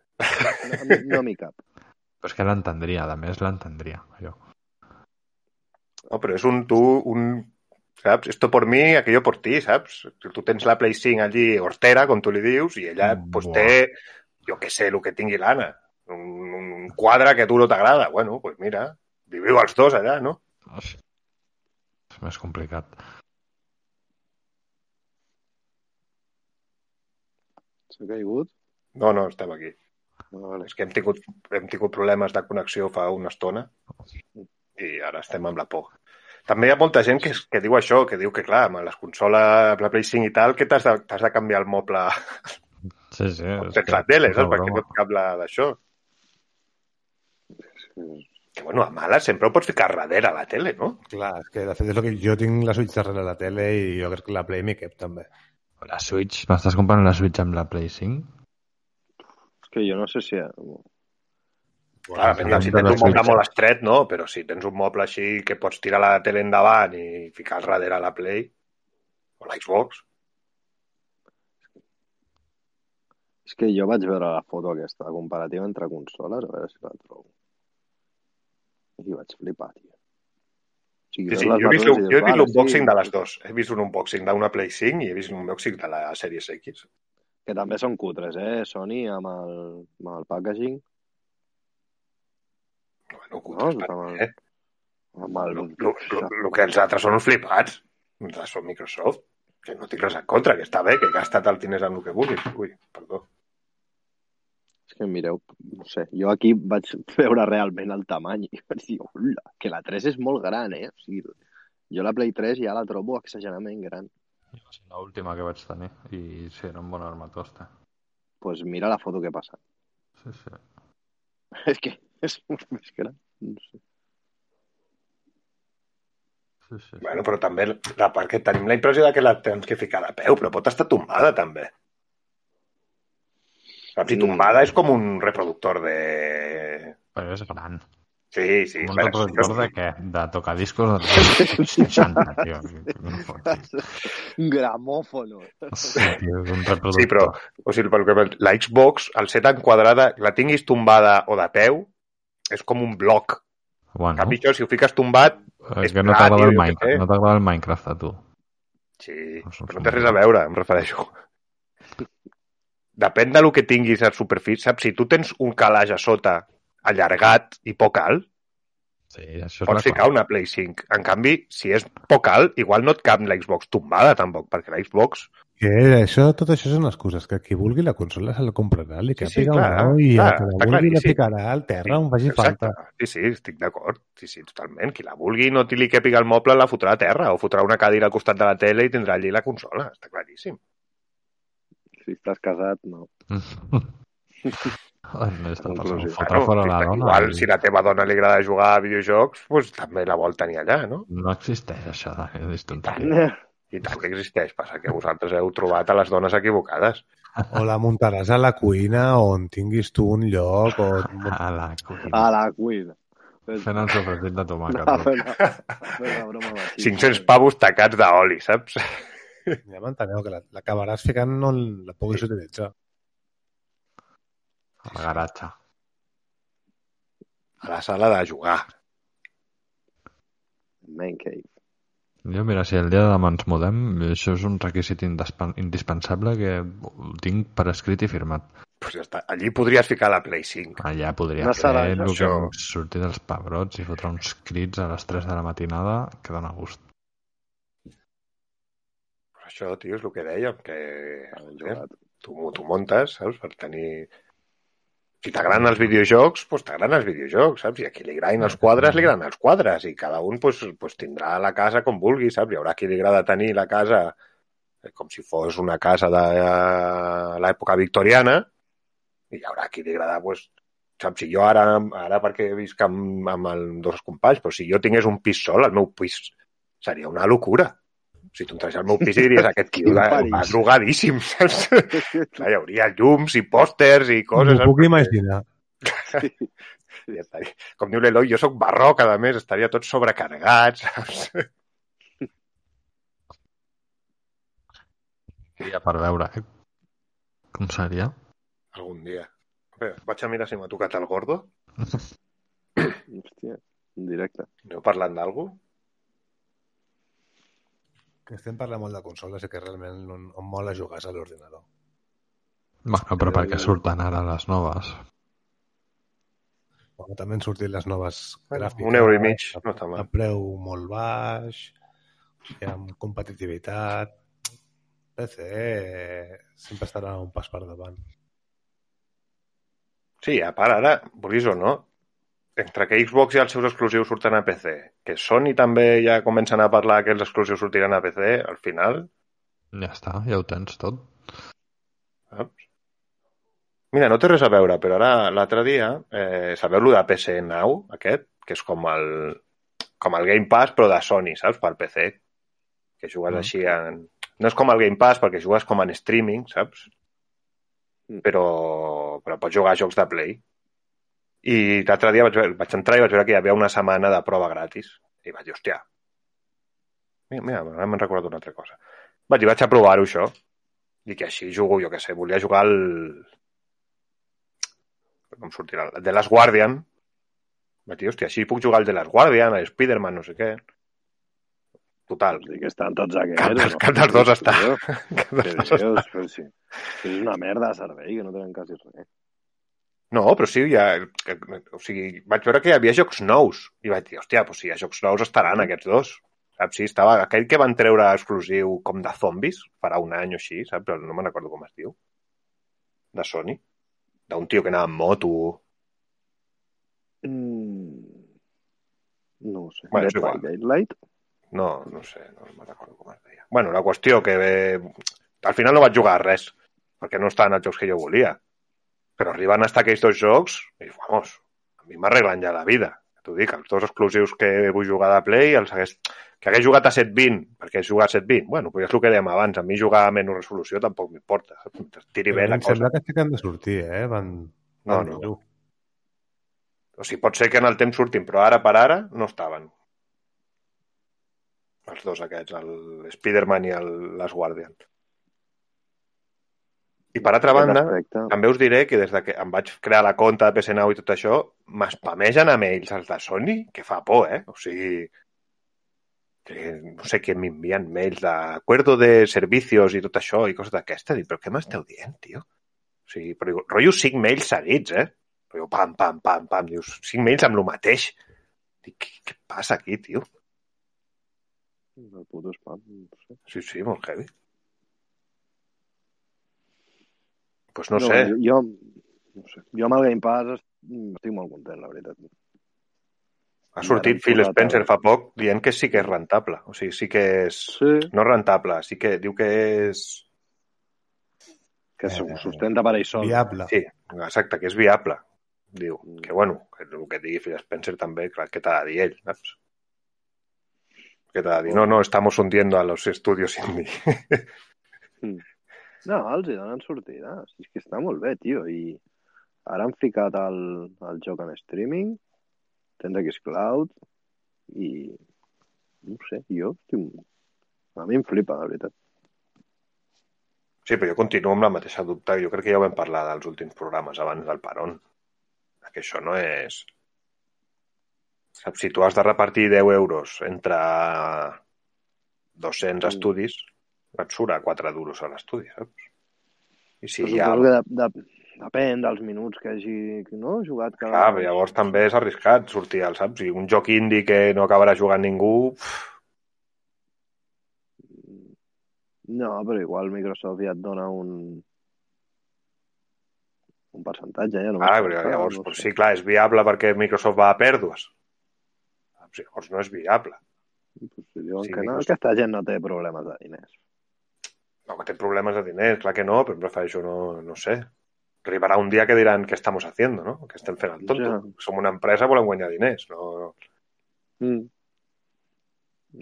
No, a mi no m'hi cap. [LAUGHS] Però és que l'entendria, a més l'entendria, jo. No, però és un tu, un... Saps? Esto por mí, aquello por ti, saps? Tu tens la Play 5 allí hortera, com tu li dius, i ella pues, Buah. té, jo que sé, el que tingui l'Anna. Un, un quadre que a tu no t'agrada. Bueno, pues mira, viviu els dos allà, no? És més complicat. S'ha caigut? No, no, estem aquí. No, vale. És que hem tingut, hem tingut problemes de connexió fa una estona i ara estem amb la por. També hi ha molta gent que, que diu això, que diu que, clar, amb les consoles, amb la Play 5 i tal, que t'has de, t'has de canviar el moble Sí, sí. [LAUGHS] que- la tele, saps? Perquè no et cable d'això. Que, bueno, a mala sempre ho pots ficar darrere a la tele, no? Clar, és que de fet és el que jo tinc la Switch darrere la tele i jo crec que la Play m'hi cap també. La Switch, m'estàs comparant la Switch amb la Play 5? És que jo no sé si... Clar, depèn, si tens un moble molt estret, no? Però si tens un moble així que pots tirar la tele endavant i ficar darrere la Play o l'Xbox, És que jo vaig veure la foto aquesta, la comparativa entre consoles, a veure si la trobo. I vaig flipar, tio. O sigui, Sí, sí, jo he vist, jo he vist l'unboxing sí, de les dues. He vist un unboxing d'una Play 5 i he vist un unboxing de la Series X. Que també són cutres, eh? Sony amb el, amb el packaging, Bueno, No, cutres, està per mal. què? amb el... El que els altres són uns flipats. Els són Microsoft. Que no tinc res en contra, que està bé, que gastat el diners en el que vulguis. Ui, perdó. És que mireu, no sé, jo aquí vaig veure realment el tamany i vaig dir, hola, que la 3 és molt gran, eh? O sigui, jo la Play 3 ja la trobo exageradament gran. L'última que vaig tenir. I sí, era un bon armatosta. Doncs pues mira la foto que passa. Sí, sí. [LAUGHS] És que és molt més gran. No sé. sí, sí. Bueno, però també la part que tenim la impressió de que la tens que ficar de peu, però pot estar tombada també. Saps? Si Mm. tombada és com un reproductor de... Però és gran. Sí, sí. un reproductor de què? De tocar discos de 60, [LAUGHS] tio. No. Un gramòfono. Sí, tio, és un reproductor. Sí, però o sigui, pel que- la Xbox, al ser tan quadrada, la tinguis tombada o de peu, és com un bloc. En Bueno, canvi, això, si ho fiques tombat, és és que no t'agrada el Minecraft. No t'agrada el Minecraft, a tu. sí, No però no té res a veure, em refereixo. Depèn de lo que tinguis a superfície, saps? Si tu tens un calaix a sota allargat i poc alt, Sí, això és Pots la ficar una Play 5. En canvi, si és poc alt, igual no et cap l'Xbox tombada, tampoc, perquè l'Xbox... Que això, tot això són excuses, que qui vulgui la consola se la comprarà, li Sí, capi sí, el clar, grau i clar, el que la vulgui la ficarà al terra on faci Exacte. falta. Sí, sí, estic d'acord. Sí, sí, totalment. Qui la vulgui no li quepiga el moble, la fotrà a terra o fotrà una cadira al costat de la tele i tindrà allí la consola. Està claríssim. Si estàs casat, no. M'he estat pensant, Conclusió. fotre fora la dona. Igual, si la teva dona li agrada jugar a videojocs, doncs també la vol tenir allà, no? No existeix això de d'instantaní. I tant que existeix. Passa que vosaltres heu trobat a les dones equivocades. O la muntaràs a la cuina on tinguis tu un lloc o... A la cuina. A la cuina. Fent el sofregit de tomàquet. No, no, no, no, broma machista. 500 pavos tacats d'oli, saps? Ja m'enteneu, que la- l'acabaràs ficant on la puguis utilitzar. Al garatge. A la sala de jugar. Man cave. Jo, mira, si el dia de demà ens mudem, això és un requisit indispen- indispensable que ho tinc per escrit i firmat. Pues ja està. Allí podries ficar la Play 5. Allà podria No fer el que això. surti dels pebrots i fotre uns crits a les 3 de la matinada que dona gust. Això, tio, és el que dèiem, que eh, tu, tu muntes, saps, per tenir... Si t'agraden els videojocs, doncs t'agraden els videojocs, saps? I a qui li agradin els quadres, li agraden els quadres. I cada un pues, pues, tindrà la casa com vulgui, saps? Hi haurà qui li agrada tenir la casa eh, com si fos una casa de eh, l'època victoriana i hi haurà qui li agrada, pues, saps? Si jo ara, ara perquè visc amb, amb el, dos companys, però si jo tingués un pis sol, el meu pis seria una locura. Si tu entres al meu pis i diries aquest tio va, drogadíssim, saps? [LAUGHS] Clar, hi hauria llums i pòsters i coses. M'ho puc imaginar. [LAUGHS] Ja estaria. Com diu l'Eloi, jo sóc barroc, a més, estaria tot sobrecarregat, saps? Ja per veure, eh? Com seria? Algun dia. Bé, vaig a mirar si m'ha tocat el gordo. Hòstia, en directe. Aneu parlant d'algú? Que estem parlant molt de consoles i que realment on, on mola jugar és a l'ordinador. Bueno, però perquè surten ara les noves. Bueno, també han sortit les noves gràfiques. un euro i mig, a- no està mal. A preu molt baix, i amb competitivitat. PC sempre estarà un pas per davant. Sí, a part, ara, vulguis o no, entre que Xbox i els seus exclusius surten a PC, que Sony també ja comencen a parlar que els exclusius sortiran a PC, al final, Ja està, ja ho tens tot. saps? Mira, no té res a veure, però ara l'altre dia, eh, sabeu lo de PC Now, aquest? Que és com el, com el Game Pass, però de Sony, saps? Per PC. Que jugues Mm. així en... No és com el Game Pass, perquè jugues com en streaming, saps? Mm. Però, però pots jugar a jocs de Play. I l'altre dia vaig, vaig entrar i vaig veure que hi havia una setmana de prova gratis. I vaig dir, hòstia, mira, mira m'han recordat una altra cosa. Vaig, i vaig a provar-ho, això. I que així jugo, jo què sé, volia jugar al... Com sortirà? El The Last Guardian. Vaig dir, hòstia, així puc jugar al The Last Guardian, a Spider-Man, no sé què. Total. Sí que estan tots aquests. Cap dels, cap dels dos està. Cap dels dos està. sí. És una merda de servei, que no tenen quasi res. No, però sí, ja, o sigui, vaig veure que hi havia jocs nous i vaig dir, hòstia, doncs si hi ha jocs nous estaran aquests dos. Saps? Sí, estava aquell que van treure exclusiu com de zombis farà un any o així, saps? Però no me'n recordo com es diu. De Sony. D'un tio que anava amb moto. Mm. No ho sé. Bueno, és Dead by igual. Daylight? No, no sé, no me'n recordo com es deia. Bueno, la qüestió que eh, al final no vaig jugar a res, perquè no estaven els jocs que jo volia. Però arriben a estar aquells dos jocs i, vamos, a mi m'arreglen ja la vida. T'ho dic, els dos exclusius que vull jugar de Play, els hagués, que hagués jugat a 720, perquè he jugat a 720, bueno, pues és el que dèiem abans, a mi jugar a menys resolució tampoc m'importa, [LAUGHS] tiri bé Però la em sembla cosa. que sí que han de sortir, eh? Van, No, no. dir-ho. O sigui, pot ser que en el temps surtin, però ara per ara no estaven. Els dos aquests, el Spider-Man i el Last Guardian. I per altra banda, Respecte. també us diré que des de que em vaig crear la compte de PC Now i tot això, m'espamegen a mails els de Sony, que fa por, eh? O sigui, que no sé què m'envien mails d'acuerdo de servicios i tot això i coses d'aquestes. Dic, però què m'esteu dient, tio? O sigui, però rotllo cinc mails seguits, eh? Però jo, pam, pam, pam, pam, dius, cinc mails amb el mateix. Dic, què, què passa aquí, tio? El puto spam, no sé. Sí, sí, molt heavy. Pues no, sé. Jo, jo, no sé. Jo amb el Game Pass est- estic molt content, la veritat. Ha sortit Phil Spencer fa poc dient que sí que és rentable. O sigui, sí que és... Sí. No rentable, sí que diu que és... Que se Eh, sustenta per sol. Viable. Sí, exacte, que és viable. Diu Mm. que, bueno, que el que digui Phil Spencer també, clar, què t'ha de dir ell, saps? Què t'ha de dir? No, no, estamos hundiendo a los estudios indie. No, els hi donen sortida. Si és que està molt bé, tio. I ara han ficat el, el joc en streaming, tens Xcloud, i no ho sé, jo estic... A mi em flipa, la veritat. Sí, però jo continuo amb la mateixa dubte. Jo crec que ja ho vam parlar dels últims programes abans del Paron. Que això no és... Saps, si tu has de repartir 10 euros entre 200 Mm. estudis, et surt a 4 duros a l'estudi, saps? I si hi ha... que de, de, depèn dels minuts que hagi no, jugat cada... Clar, però llavors també és arriscat sortir al, saps? I un joc indie que no acabarà jugant ningú... Uf, No, però igual Microsoft ja et dona un un percentatge, ja no ah, però llavors, no sé. sí, clar, és viable perquè Microsoft va a pèrdues. Llavors no és viable. Pues si diuen Sí, que no, Microsoft. aquesta gent no té problemes de diners. No, té problemes de diners, clar que no, però prefereixo no, no sé. Arribarà un dia que diran què estamos haciendo, no? Que estem fent el tonto. Ja. Som una empresa, volem guanyar diners. No, no. Mm.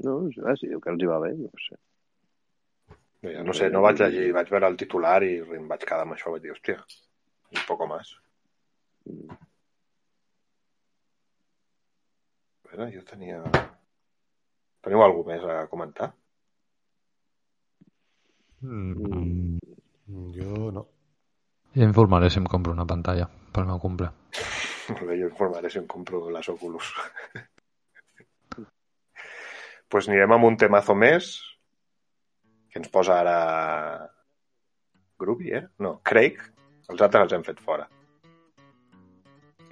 No, eh, si diu que els hi va bé, no sé. Ja no sé, no vaig llegir, vaig veure el titular i em vaig quedar amb això, vaig dir, hòstia, un poco más. Mm. A veure, jo tenia... Teniu alguna més a comentar? Mm, Jo no. ja informaré si em compro una pantalla pel meu cumple. Molt bé, jo informaré si em compro les Oculus. [LAUGHS] pues anirem amb un temazo més que ens posa ara Groovy, eh? No, Craig. Els altres els hem fet fora.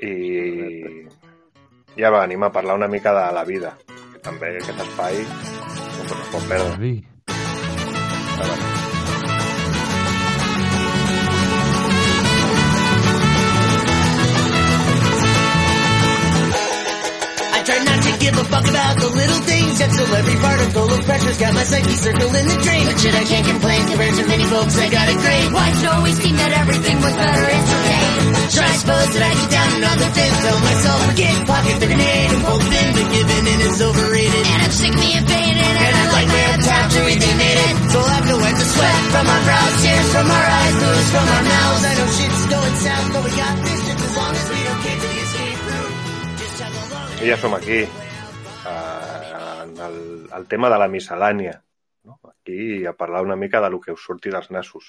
I ja va, anem a parlar una mica de la vida, que també aquest espai no se pot perdre. Vi. I try not to give a fuck about the little things, yet still every particle of pressure's got my psyche circling in the drain. But shit, I can't complain compared to many folks I got it great. Why should always seem that everything was better yesterday? Should I suppose that I get down another fifth? Tell myself forget, pocket the grenade and the pin, but giving in is overrated. And I'm sick of being faded, and I'd like my time to redemade it. So I'll have to wipe the sweat from our brows, tears from our eyes, booze from our mouths. I know shit's going south, but we got this I ja som aquí, eh, en el, el tema de la miscel·lània. No? Aquí a parlar una mica de lo que us surti dels nassos.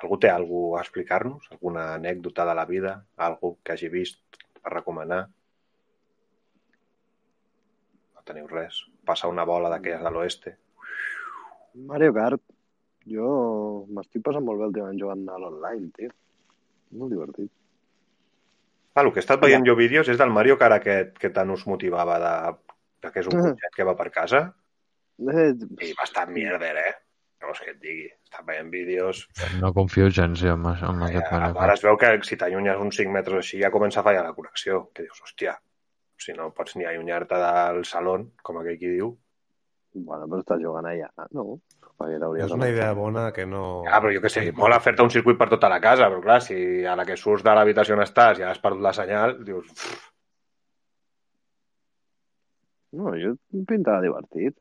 Algú té alguna a explicar-nos? Alguna anècdota de la vida? Algú que hagi vist per recomanar? No teniu res. Passar una bola d'aquelles de l'oeste. Mario Kart. Jo m'estic passant molt bé últimament jugant a l'online, tio. Molt divertit. Ah, el que he estat veient jo vídeos és del Mario Kart aquest que tant us motivava de, de que és un Ah. cotxet que va per casa. Eh, I bastant mierder, eh? No vols que et digui. Està veient vídeos No confio gens jo, amb, això- amb aquest Ja, Mario ara Kart. es veu que si t'allunyes uns 5 metres així ja comença a fallar la connexió. Que dius, hòstia, si no pots ni allunyar-te del saló, com aquell qui diu. bueno, però estàs jugant allà, no? Perquè t'hauries És una idea bona que no... Ah, però jo què sé, mola fer-te un circuit per tota la casa, però clar, si a la que surts de l'habitació on estàs ja has perdut la senyal, dius, "Pff, No, jo pintava divertit.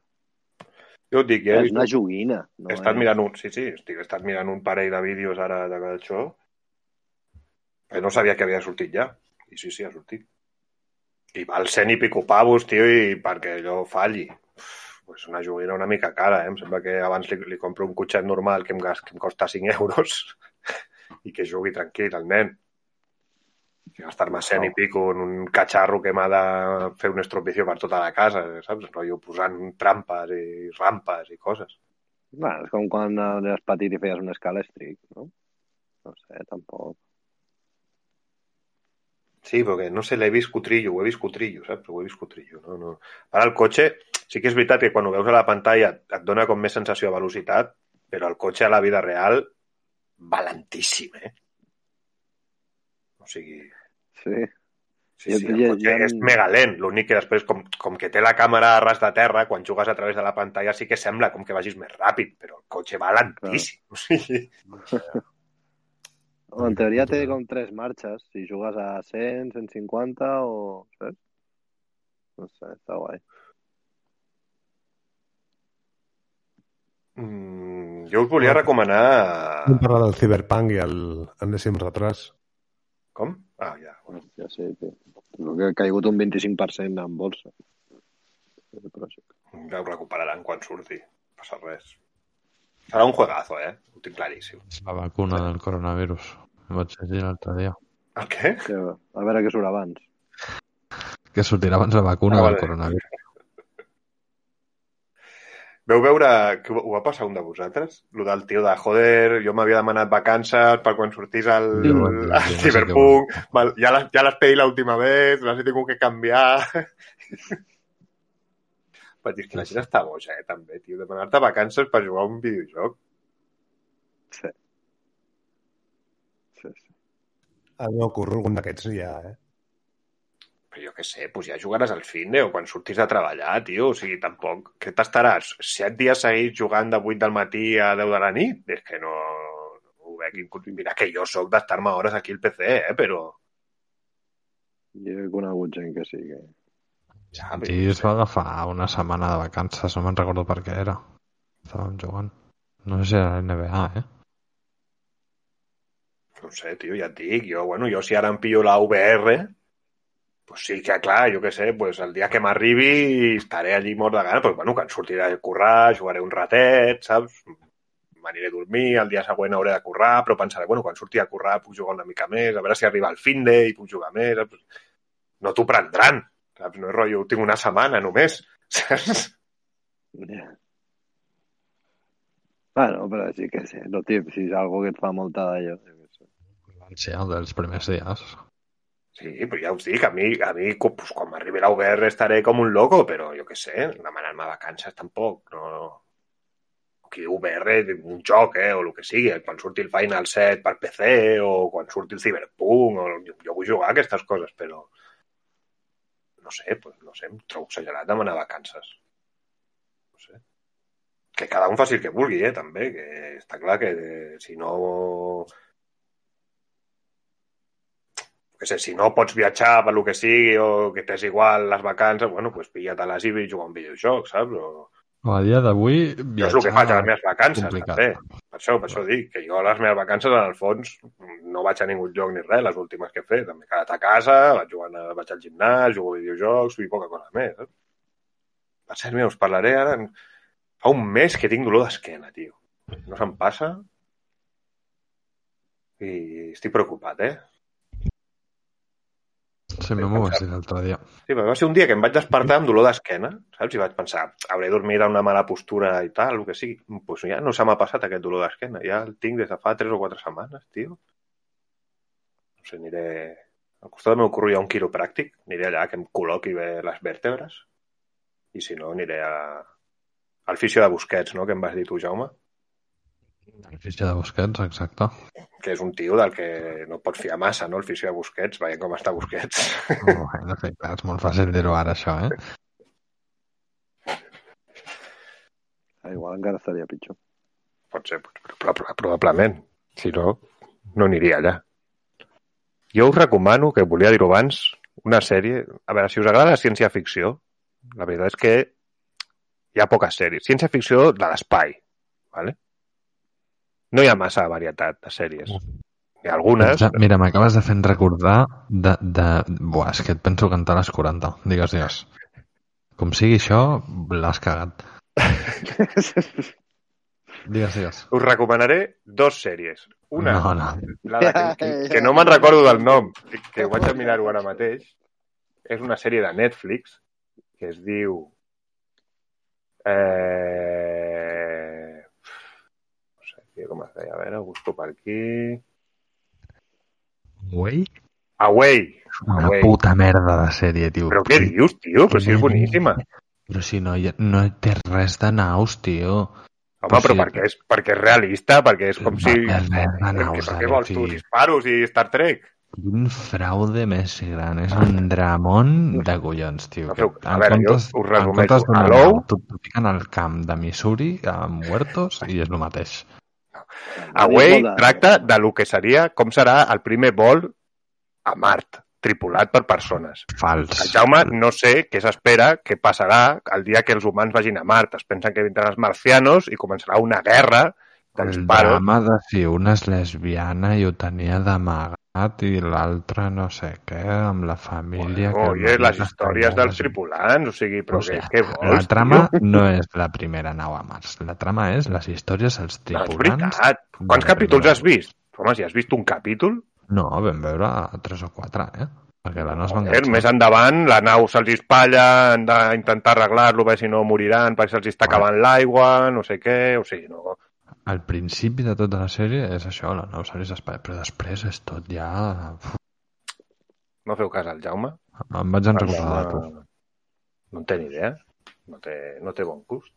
jo et dic, ja he, és una joguina. No he estat és... mirant un, sí, sí, estic, he estat mirant un parell de vídeos ara d'això, que no sabia que havia sortit ja. I sí, sí, ha sortit. I val cent i pico pavos, tio, i perquè allò falli. Pues una joguina una mica cara, eh? Em sembla que abans li, li compro un cotxet normal que em, gas, que em costa 5 euros [LAUGHS] i que jugui tranquil, el nen. Que gastar-me cent i pico en un catxarro que m'ha de fer un estropicio per tota la casa, saps? Rotllo posant trampes i rampes i coses. Bueno, és com quan eres petit i feies un escala strict, no? No sé, tampoc. Sí, perquè no sé, l'he vist cutrillo, ho he vist cutrillo, saps? Ho he vist cutrillo. No, no. Ara el cotxe, sí que és veritat que quan ho veus a la pantalla et dona com més sensació de velocitat, però el cotxe a la vida real va lentíssim, eh? O sigui, Sí. sí, sí, el cotxe és mega lent. L'únic que després, com, com que té la càmera a ras de terra, quan jugues a través de la pantalla sí que sembla com que vagis més ràpid, però el cotxe va lentíssim. O sigui, [LAUGHS] En teoria té com tres marxes, si jugues a 100, 150 o... Saps? No sé, està guai. mm, jo us volia recomanar... Vam parlar del Cyberpunk i el enèsim retras. Com? Ah, ja. Hòstia, sí, tio. El que ha caigut un 25% en bolsa. Ja ho recuperaran quan surti. No passa res. Serà un juegazo, eh? Ho tinc claríssim. La vacuna del coronavirus. Vaig llegir l'altre dia. El què? Que, a veure què surt abans. Que sortirà abans la vacuna Ah, del vale. coronavirus. [LAUGHS] Veu veure que ho va passar un de vosaltres? Lo del tio de, joder, jo m'havia demanat vacances per quan sortís el, Sí, el, bueno, el sí, no sé Cyberpunk. Val, ja les, ja les pedí l'última vez, les he tingut que canviar. [LAUGHS] Vaig dir, és que la gent està boja, eh, també, tio. Demanar-te vacances per jugar a un videojoc. Sí. Sí, sí. El meu curro, algun d'aquests ja, eh? Però jo què sé, doncs ja jugaràs al finde o quan surtis de treballar, tio. O sigui, tampoc... Què t'estaràs? Set dies seguits jugant de 8 del matí a 10 de la nit? És que no... no ho veig. Mira que jo sóc d'estar-me hores aquí al PC, eh? Però... Jo he conegut gent que sí, que... Ja, Sí, es va agafar una setmana de vacances, no me'n recordo per què era. Estàvem jugant. No sé si era NBA, eh? No sé, tio, ja et dic. Jo, bueno, jo si ara em pillo la VR, pues sí que, clar, jo què sé, pues el dia que m'arribi estaré allí mort de gana, però bueno, quan sortiré a currar, jugaré un ratet, saps? M'aniré a dormir, el dia següent hauré de currar, però pensaré, bueno, quan surti a currar puc jugar una mica més, a veure si arriba el fin de i puc jugar més, saps? No t'ho prendran, saps? No és rotllo, tinc una setmana només, [LAUGHS] saps? Bueno, però sí que sí. No, tio, si és algo que et fa molta d'allò. El dels primers dies. Sí, però ja us dic, a mi, a mi pues, quan m'arribi VR estaré com un loco, però jo què sé, demanant-me vacances tampoc, no... Aquí VR, un joc, eh, o el que sigui, quan surti el Final 7 per PC, o quan surti el Cyberpunk, o jo, jo vull jugar a aquestes coses, però no sé, pues, no sé, em trobo exagerat demanar vacances. No sé. Que cada un faci el que vulgui, eh, també, que està clar que eh, si no que sé, si no pots viatjar per lo que sigui o que t'és igual les vacances, bueno, pues pilla't-les i jugar a un videojoc, saps? O... O a dia d'avui, Jo és el que faig a les meves vacances, complicat. també. Per això, per això dic, que jo a les meves vacances, en el fons, no vaig a ningú lloc ni res, les últimes que he fet. M'he quedat a casa, vaig, jugant, a- vaig al gimnàs, jugo a videojocs i poca cosa més. Saps? Per cert, mira, us parlaré ara... Fa un mes que tinc dolor d'esquena, tio. No se'm passa. I estic preocupat, eh? Sí, m'ho vas dir l'altre dia. Sí, va ser un dia que em vaig despertar amb dolor d'esquena, saps? I vaig pensar, hauré dormit en una mala postura i tal, el que sigui. Doncs pues ja no se m'ha passat aquest dolor d'esquena. Ja el tinc des de fa 3 o 4 setmanes, tio. No sé, aniré... Al costat del meu curro hi ha un quiropràctic. Aniré allà que em col·loqui bé les vèrtebres. I si no, aniré a... al fisio de Busquets, no?, que em vas dir tu, Jaume. El fitxa de Busquets, exacte. Que és un tio del que no pots fiar massa, no?, el fisio de Busquets. Veiem com està Busquets. Oh, de fet, clar, és molt fàcil dir-ho ara, això, eh? Ah, igual encara estaria pitjor. Pot ser, però, però, però probablement. Si no, no aniria allà. Jo us recomano, que volia dir-ho abans, una sèrie... A veure, si us agrada la ciència-ficció, la veritat és que hi ha poques sèries. Ciència-ficció de l'espai, ¿vale? No hi ha massa varietat de sèries. Hi ha algunes... Pensa, mira, m'acabes de fer recordar de, de... Buah, és que et penso cantar a les 40. Digues, digues. Com sigui això, l'has cagat. Digues, digues. Us recomanaré dos sèries. Una, No, no. la de que, que, no me'n recordo del nom, que, vaig a mirar-ho ara mateix. És una sèrie de Netflix que es diu... Eh... No com es deia. A ho busco per aquí. Güey? Away. Una Away. puta merda de sèrie, tio. Però què dius, tio? Però si és boníssima. Però si no, no té res de naus, tio. Home, Però però sí. perquè és, perquè és realista, perquè és com si... Per naus, què, per Dani, què vols tu disparos i Star Trek? Quin fraude més gran. És un dramón de collons, tio. No Que a veure, jo us resumeixo. comptes Hello? t'ho fiquen al camp de Missouri amb huertos i és el mateix. Away de- tracta de lo que seria, com serà el primer vol a Mart, tripulat per persones. Fals. El Jaume no sé què s'espera que passarà el dia que els humans vagin a Mart. Es pensen que vindran els marcianos i començarà una guerra de El disparos. drama de si una és lesbiana i ho tenia d'amagat i l'altra no sé què, amb la família... que Oye, el les històries dels tripulants, o sigui, però O què, sigui, què vols? La trama tio? no és la primera nau a Mars. La trama és les històries dels No, és tripulants. veritat. Quants capítols has vist? Home, si has vist un capítol, No, vam veure tres o quatre, eh? Perquè la no es va Joder, més enganxar. endavant la nau se'ls espatlla, han d'intentar arreglar-lo, perquè si no moriran, perquè se'ls està acabant l'aigua, no sé què, o sigui, no... Al principi de tota la sèrie és això, la nau series d'espai, però després és tot ja... Uf, No feu cas al Jaume. Em vaig en El recordar de tu. Jaume no en té ni idea. No té, no té bon gust.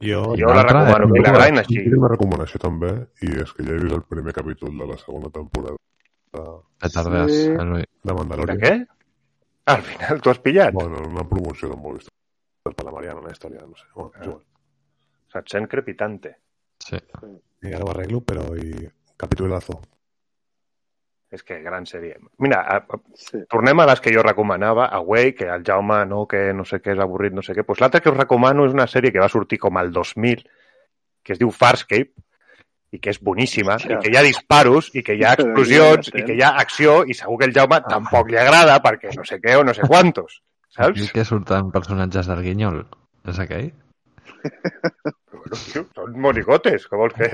Jo, Jo la recomano, que la molt grain Jo així. tinc una recomanació també, i és que ja he vist el primer capítol de la segona temporada de, Petardees, Sí. de De Mandalorian. què? Al final t'ho has pillat? Bueno, una promoció de Movistar per la Mariana, una història, no sé. Bueno, igual. Se't sent crepitante. Sí. Ara ho arreglo, però i... capitulazo. És que gran sèrie. Mira, a, a, Sí. tornem a les que jo recomanava, Away, que el Jaume no, que no sé què és avorrit, no sé què. Pues l'altra que us recomano és una sèrie que va sortir com al 2000, que es diu Farscape, i que és boníssima, Hòstia. i que hi ha disparos, i que hi ha [LAUGHS] explosions, i que hi ha acció, i segur que el Jaume tampoc li agrada, perquè no sé què o no sé quantos, Saps? saps? que surten personatges del Guinyol? És aquell? Bueno, tio, són monigotes, que vols que...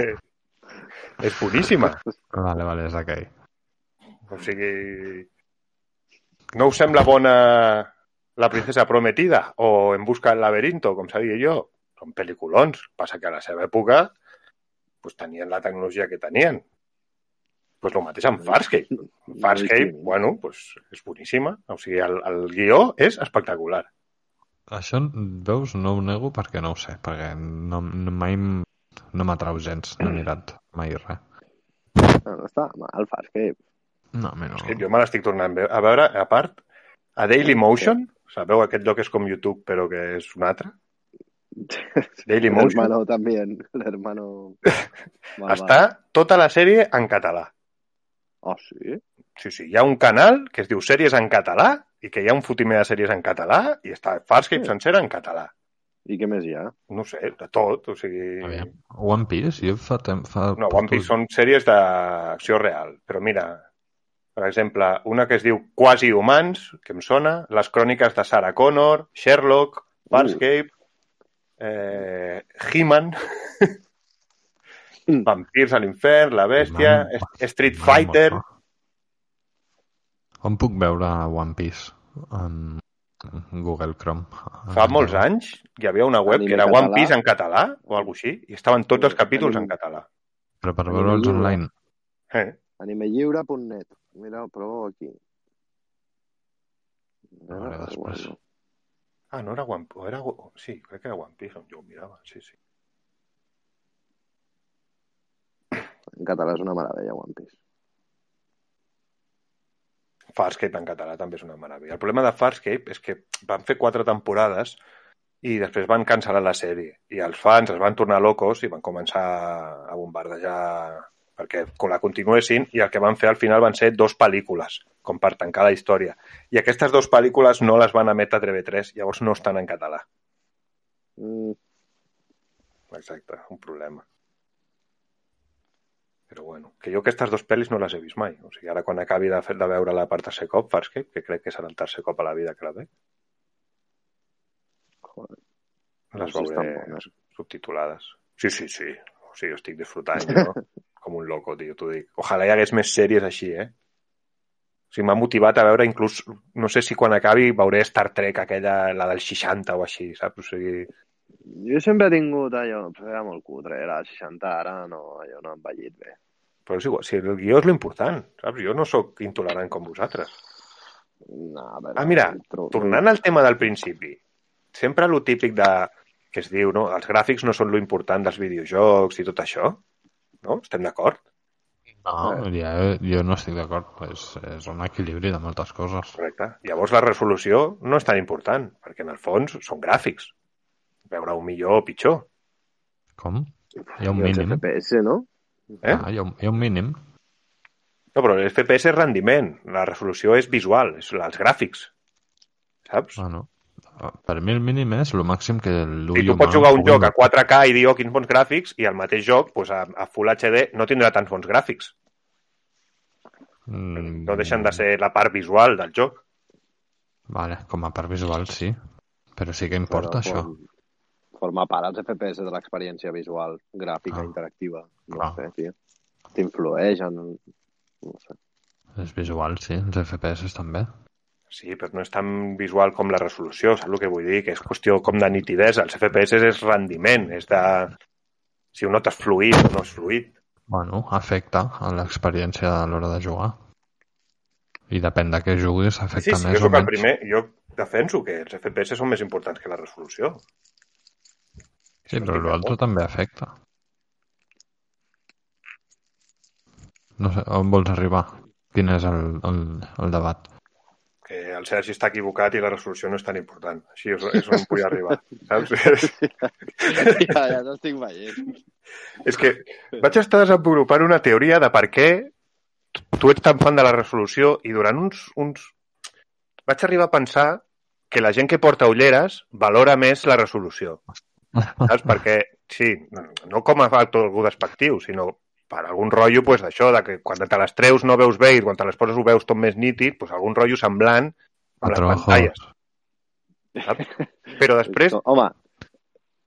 És boníssima. Vale, vale, és aquell. O sigui... No us sembla bona La princesa prometida o En busca del laberinto, com sabia jo? Són pel·lículons. Passa que a la seva època pues, tenien la tecnologia que tenien. Pues el mateix amb Farscape. Farscape, bueno, pues, és boníssima. O sigui, el, el guió és espectacular. Això, veus, no ho nego perquè no ho sé, perquè no, no mai no m'atrau gens, no he mirat mai res. No, no està mal, Farscape. No, a mi no. És que jo me l'estic tornant a ve- a veure, a part, a Daily Motion, sabeu aquest lloc és com YouTube, però que és un altre? [LAUGHS] Daily El Motion. hermano también. [LAUGHS] El hermano... Està tota la sèrie en català. Oh, sí? Sí, sí, hi ha un canal que es diu Sèries en català i que hi ha un fotimer de sèries en català i està Farscape Sí. sencera en català. I què més hi ha? No sé, de tot, o sigui... Aviam. One Piece, jo fa temps... Fa No, One Piece són sèries d'acció real, però mira, per exemple, una que es diu Quasi Humans, que em sona, Les cròniques de Sarah Connor, Sherlock, Farscape, eh, He-Man, [LAUGHS] Mm. Vampirs a l'infern, La Bèstia, He-Man. Street Fighter... On puc veure One Piece? En Google Chrome. Fa molts anys hi havia una web Anime que era català. One Piece en català o alguna així, i estaven tots els capítols en Anime. català. Però per veure'ls Anime online. Eh? Animelliure.net. Mira, prova aquí. Després. bueno. Ah, no era One Piece, era... sí, crec que era One Piece on jo ho mirava, sí, sí. En català és una meravella, One Piece. Farscape en català també és una meravella. El problema de Farscape és que van fer quatre temporades i després van cancel·lar la sèrie. I els fans es van tornar locos i van començar a bombardejar perquè la continuessin i el que van fer al final van ser dos pel·lícules, com per tancar la història. I aquestes dues pel·lícules no les van emetre a TV3, llavors no estan en català. Mm, Exacte, un problema. Però bueno, que jo aquestes dues pel·lis no les he vist mai. O sigui, ara quan acabi de, fer, de veure-la per tercer cop, Farscape, que crec que serà el tercer cop a la vida que la veig, joder. les No veuré bones. subtitulades. Sí, sí, sí. O sigui, jo estic disfrutant [LAUGHS] jo com un loco, tio, t'ho dic. Ojalà hi hagués més sèries així, eh? O sigui, m'ha motivat a veure inclús, no sé si quan acabi veuré Star Trek, aquella, la del 60 o així, saps? O sigui, Jo sempre he tingut allò, però era molt cutre, era 60 ara, no, allò no ha envellit bé. Però és igual, si el guió és l'important, saps? Jo no sóc intolerant com vosaltres. No, però, Ah, mira, tro- tornant al tema del principi, sempre lo típic de que es diu, no? Els gràfics no són lo important dels videojocs i tot això, no? Estem d'acord? No, ja, jo no estic d'acord. És, és un equilibri de moltes coses. Correcte. Llavors la resolució no és tan important, perquè en el fons són gràfics. Veure un millor o pitjor. Com? Hi ha un I els mínim. FPS, no? Eh? Ah, hi, ha un, hi ha un mínim. No, però l'FPS és rendiment, la resolució és visual, és els gràfics. Saps? Bueno, per mi el mínim és el màxim que l'ull Si tu pots jugar un joc a 4K i dir, oh, quins bons gràfics, i el mateix joc, pues, a, a Full HD, no tindrà tants bons gràfics. Mm, No deixen de ser la part visual del joc. Vale, com a part visual sí. Però sí que importa Però això. form- Forma part els FPS de l'experiència visual, gràfica, Ah. interactiva. No Ah. sé, tio. T'influeix en... No sé. És visual, sí. Els FPS també. Sí, però no és tan visual com la resolució, saps el que vull dir? Que és qüestió com de nitidesa. Els FPS és rendiment, és de... Si ho notes fluid o no és fluid. Bueno, afecta a l'experiència a l'hora de jugar. I depèn de què juguis, Sí, afecta sí, més jo o sóc el menys. primer. Jo defenso que els FPS són més importants que la resolució. Sí, però l'altre també afecta. No sé, on vols arribar? Quin és el, el, el debat? Que el Sergi està equivocat i la resolució no és tan important. Així és, és on vull arribar. [LAUGHS] Saps? ja, ja t'estic veient. És que vaig estar desenvolupant una teoria de per què tu ets tan fan de la resolució i durant uns, uns... Vaig arribar a pensar que la gent que porta ulleres valora més la resolució. Saps? [LAUGHS] Perquè, sí, no, no com a factor algú despectiu, sinó per algun rotllo pues, d'això, de que quan te les treus no veus bé i quan te les poses ho veus tot més nítid, pues, algun rotllo semblant a les Quatre ojos. pantalles. Saps? Però després [LAUGHS] Home,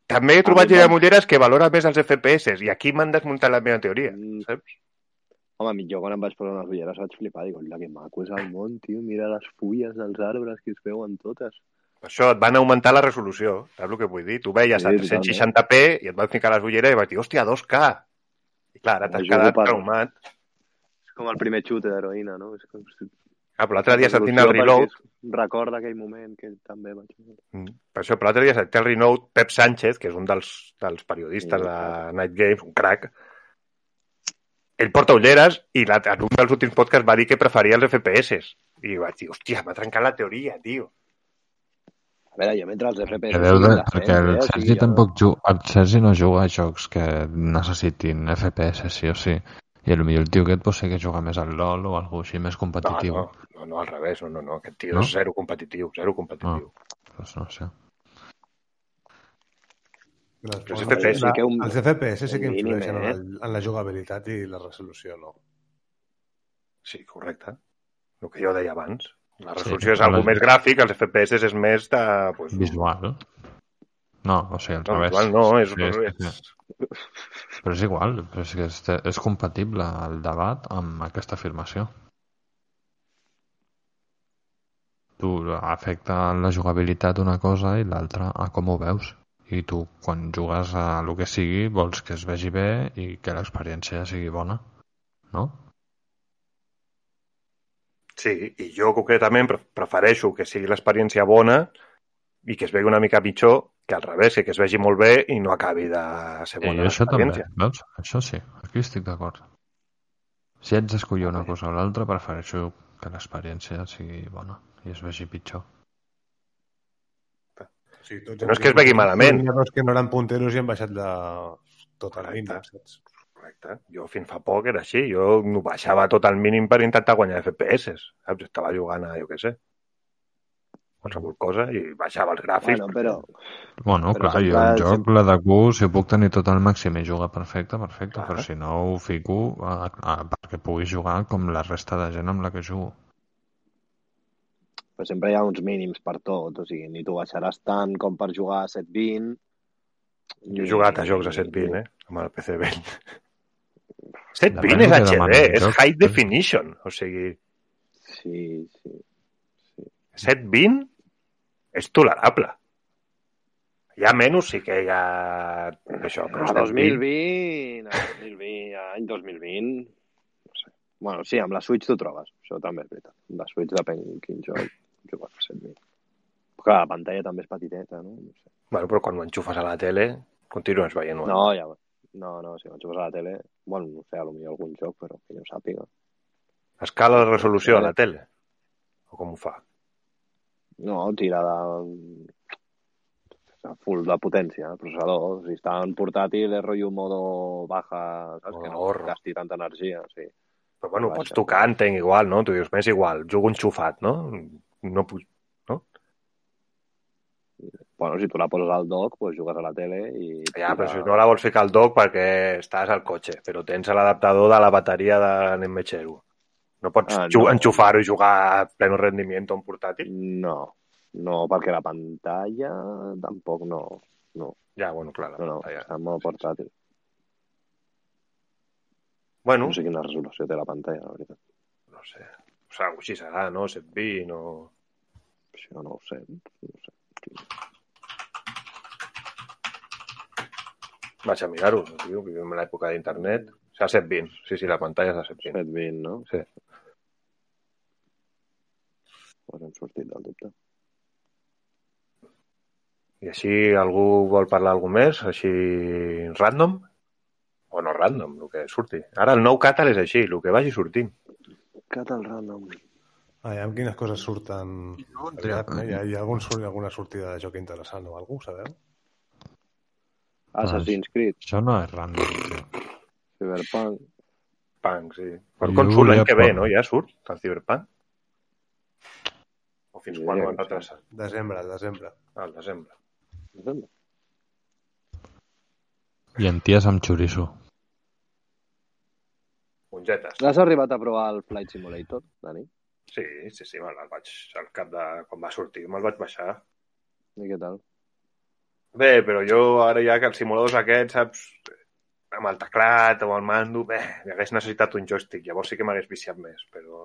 també he trobat mi gent em- amb ulleres que valora més els FPS i aquí m'han desmuntat la meva teoria. Mm. Saps? home, jo quan em vaig posar unes ulleres vaig flipar. Dic, hola, que maco és el món, tio. Mira les fulles dels arbres que es veuen totes. Per això et van augmentar la resolució, saps el que vull dir? Tu veies a Sí, 360p i et van ficar les ulleres i vaig dir, hòstia, 2K! I clar, ara t'has quedat per- traumat. És com el primer xute d'heroïna, no? És com. Ah, però l'altre dia sentint el reload, Recorda aquell moment que també vaig... Mm. per això, però l'altre dia sentint el reload, Pep Sánchez, que és un dels, dels periodistes Sí, de Night Games, un crack, ell porta ulleres i la, en un dels últims podcasts va dir que preferia els FPS. I vaig dir, hòstia, m'ha trencat la teoria, tio. A veure, jo mentre els FPS... Que deu de, perquè el decents, eh? O Sergi sigui, jo- tampoc juga, el Sergi no juga a jocs que necessitin FPS, sí o sí. I potser el tio aquest pot ser que juga més al LoL o algú així més competitiu. No, no, no, no, al revés, no, no, no. Aquest tio No? és zero competitiu, zero competitiu. Pues no sé. Les, els FPS la- sí que un- els FPS sí que influeixen eh? en, en la jugabilitat i la resolució, no? Sí, correcte. El que jo deia abans. La Sí, resolució és però algo més gràfic, els FPS és més de... Pues, Visual. No, o sigui, al No, revés. visual no, és, Sí, sí, és, sí. Però és igual, però és que és, és compatible el debat amb aquesta afirmació. Tu afecta la jugabilitat una cosa i l'altra a com ho veus. I tu, quan jugues a el que sigui, vols que es vegi bé i que l'experiència sigui bona. No? Sí, i jo concretament pre- prefereixo que sigui l'experiència bona i que es vegi una mica pitjor que al revés, que es vegi molt bé i no acabi de ser I bona això també, l'experiència. veus? Això sí, aquí estic d'acord. Si haig d'escollir una cosa o l'altra, prefereixo que l'experiència sigui bona i es vegi pitjor. Sí, tots No és que es vegi malament. Hi ha dos que no eren punteros i han baixat de tot el Correcte. mínim, saps? Correcte. Jo fins fa poc era així. Jo no baixava tot el mínim per intentar guanyar FPS. Saps? Estava jugant a, jo què sé, qualsevol cosa i baixava els gràfics. Bueno, però... Bueno, Però clar, jo sempre- un joc l'ADQ, si ho puc tenir tot al màxim i jugar perfecte, perfecte, Clar. però si no ho fico a, a, perquè puguis jugar com la resta de gent amb la que jugo. però sempre hi ha uns mínims per tot, o sigui, ni tu baixaràs tant com per jugar a 720. Jo he jugat a jocs a 720, eh? Amb el PC vell. Depèn 720 és HD, demani el és joc. high definition. O sigui, Sí, sí. 720 és tolerable. Ja menys sí que hi ha això, però A estem 2020, a 2020, a any 2020, no sé. Bueno, sí, amb la Switch t'ho trobes, això també és veritat. Amb la Switch depèn quin joc, jugues a 100.000. Clar, la pantalla també és petiteta, no? No sé. Bueno, però quan ho enxufes a la tele, continues veient No, ja... No, no, si m'enxufes a la tele... Bueno, no sé, potser algun joc, però que jo sàpiga. Escala de resolució a la tele? O com ho fa? No, tira de... full de potència, el processador. Si està en portàtil és rotllo modo baja, saps? Modo que no ahorro. gasti tanta energia, sí. Però bueno, Baixa. pots tocar, entenc, igual, no? Tu dius, m'és igual, jugo enxufat, no? No puc... Bueno, si tu la poses al dock, pues jugues a la tele i... Ja, però si no la vols ficar al dock perquè estàs al cotxe, però tens l'adaptador de la bateria de Nemechero. No pots Ah, ah, no. enxufar-ho i jugar a pleno rendiment a un portàtil? No, no, perquè la pantalla tampoc no. No, Ja, bueno, clar, la no, no, pantalla. està en portàtil. Bueno, No sé quina resolució té la pantalla, la veritat. no sé. O sigui, així serà, no? 120 o... Això no ho sé. No sé. Vaig a mirar-ho, tio, vivim en l'època d'internet. O sigui, a 120. Sí, sí, la pantalla és a 120. 720, no? Sí. Pues hem sortit del dubte. I així algú vol parlar algú més? Així random? O no random, el que surti. Ara el nou Catal és així, el que vagi sortint. Catal Random. Aviam quines coses surten... aviat, no? Hi ha, hi ha algun, alguna sortida de joc interessant o algú, sabeu? Assassin's Creed, Això no és random, tio. Cyberpunk... Punk, sí. Per quan surt l'any que ve, no? Ja surt el Cyberpunk? O fins Sí, quan ho han retrasat? Desembre, desembre. Al desembre. I en ties amb xoriço. Mongetes. Has arribat a provar el Flight Simulator, Dani? Sí, sí, sí, me'l vaig, al cap de... Quan va sortir me'l vaig baixar. I què tal? Bé, però jo ara ja que els simuladors aquests, saps, amb el teclat o el mando, bé, hagués necessitat un joystick, llavors sí que m'hagués viciat més, però...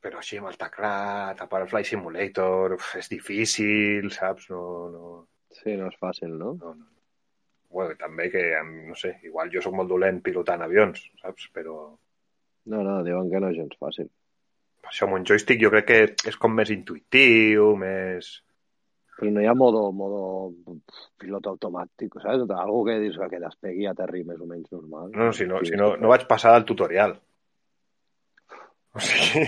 Però així amb el teclat, a part el Flight Simulator, uf, és difícil, saps? No, no, Sí, no és fàcil, no? no, no. Bueno, també que, no sé, igual jo sóc molt dolent pilotant avions, saps? Però No, no, diuen que no és gens fàcil. Per això amb un joystick jo crec que és com més intuitiu, més... Però no hi ha modo, modo pilot automàtic, saps? Algo que dius que despegui i aterri més o menys normal. No, no, si no, si no, no vaig passar del tutorial. [LAUGHS] O sigui,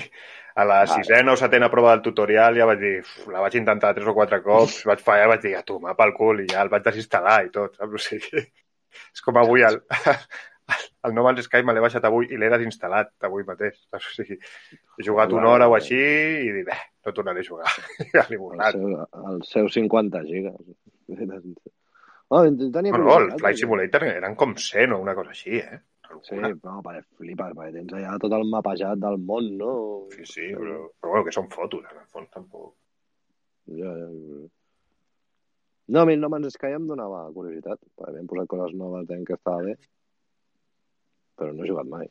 a la sisena o setena prova del tutorial ja vaig dir, uf, la vaig intentar tres o quatre cops, vaig fallar, vaig dir, a tomar pel cul, i ja el vaig desinstal·lar i tot, saps? O sigui, [LAUGHS] és com avui el, [LAUGHS] [LAUGHS] el No Man's Sky me l'he baixat avui i l'he desinstal·lat avui mateix? [LAUGHS] O sigui, he jugat una hora o així i dic, bé, no tornaré a jugar. [LAUGHS] Ja l'he borrat. seu, el seu 50 gigas. Oh, tenia No, no, el Flight perquè- Simulator eren com 100 o una cosa així, eh? Sí, no, perquè flipes, perquè tens allà tot el mapejat del món, no? Sí, sí, però, però bueno, que són fotos, en el fons, tampoc. Ja, ja, ja. No, a mi el No Man's Sky em donava curiositat, perquè havien posat coses noves, que estava bé, però no he jugat mai.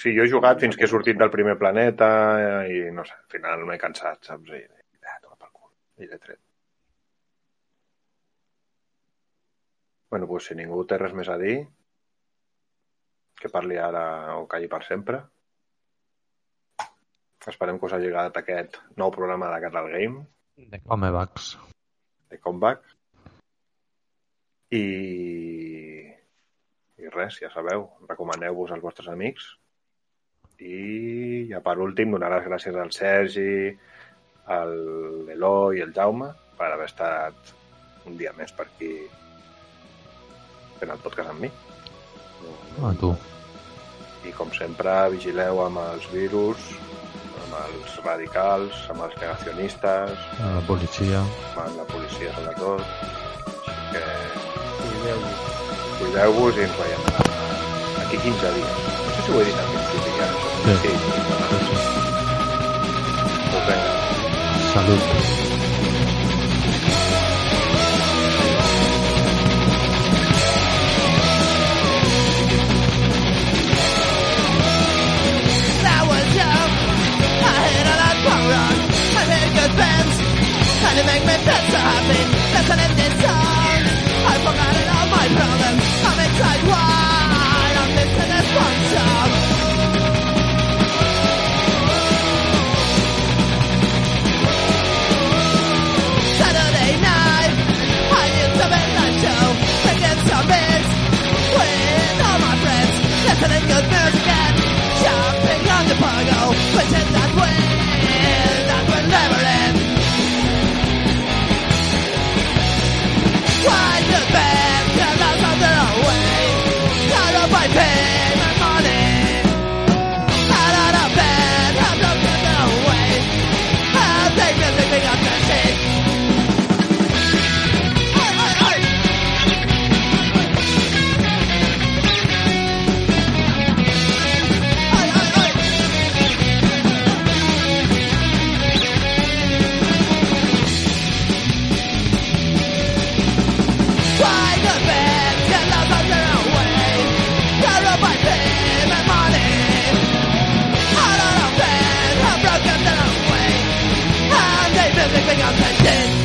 Sí, jo he jugat fins que he sortit del primer planeta i, no sé, al final m'he cansat, saps? I, ah, toma pel cul. I l'he tret. Bueno, doncs si ningú té res més a dir, que parli ara o calli per sempre. Esperem que us hagi agradat aquest nou programa de Catal Game, De Comebax. de Comeback. I... I res, ja sabeu, recomaneu-vos als vostres amics. I ja per últim, donar les gràcies al Sergi, al l'Eloi i el Jaume per haver estat un dia més per aquí fent el podcast amb mi. A tu. I com sempre, vigileu amb els virus, amb els radicals, amb els negacionistes, A la policia. amb la policia sobretot. Així que Cuideu-vos. cuidaos en Guayana. Aquí 15 días. No sé si lo he dicho al principio ya. Sí. sí. Pues venga. Make me feel so happy listening this song all my problems. I'm inside wide this one. Saturday night, I the midnight show. Taking some with all my friends. Listening music and jumping on the pogo. Pretend that will, that will never end. Trying to bend, and that's not the way. Not pain, living and then dead.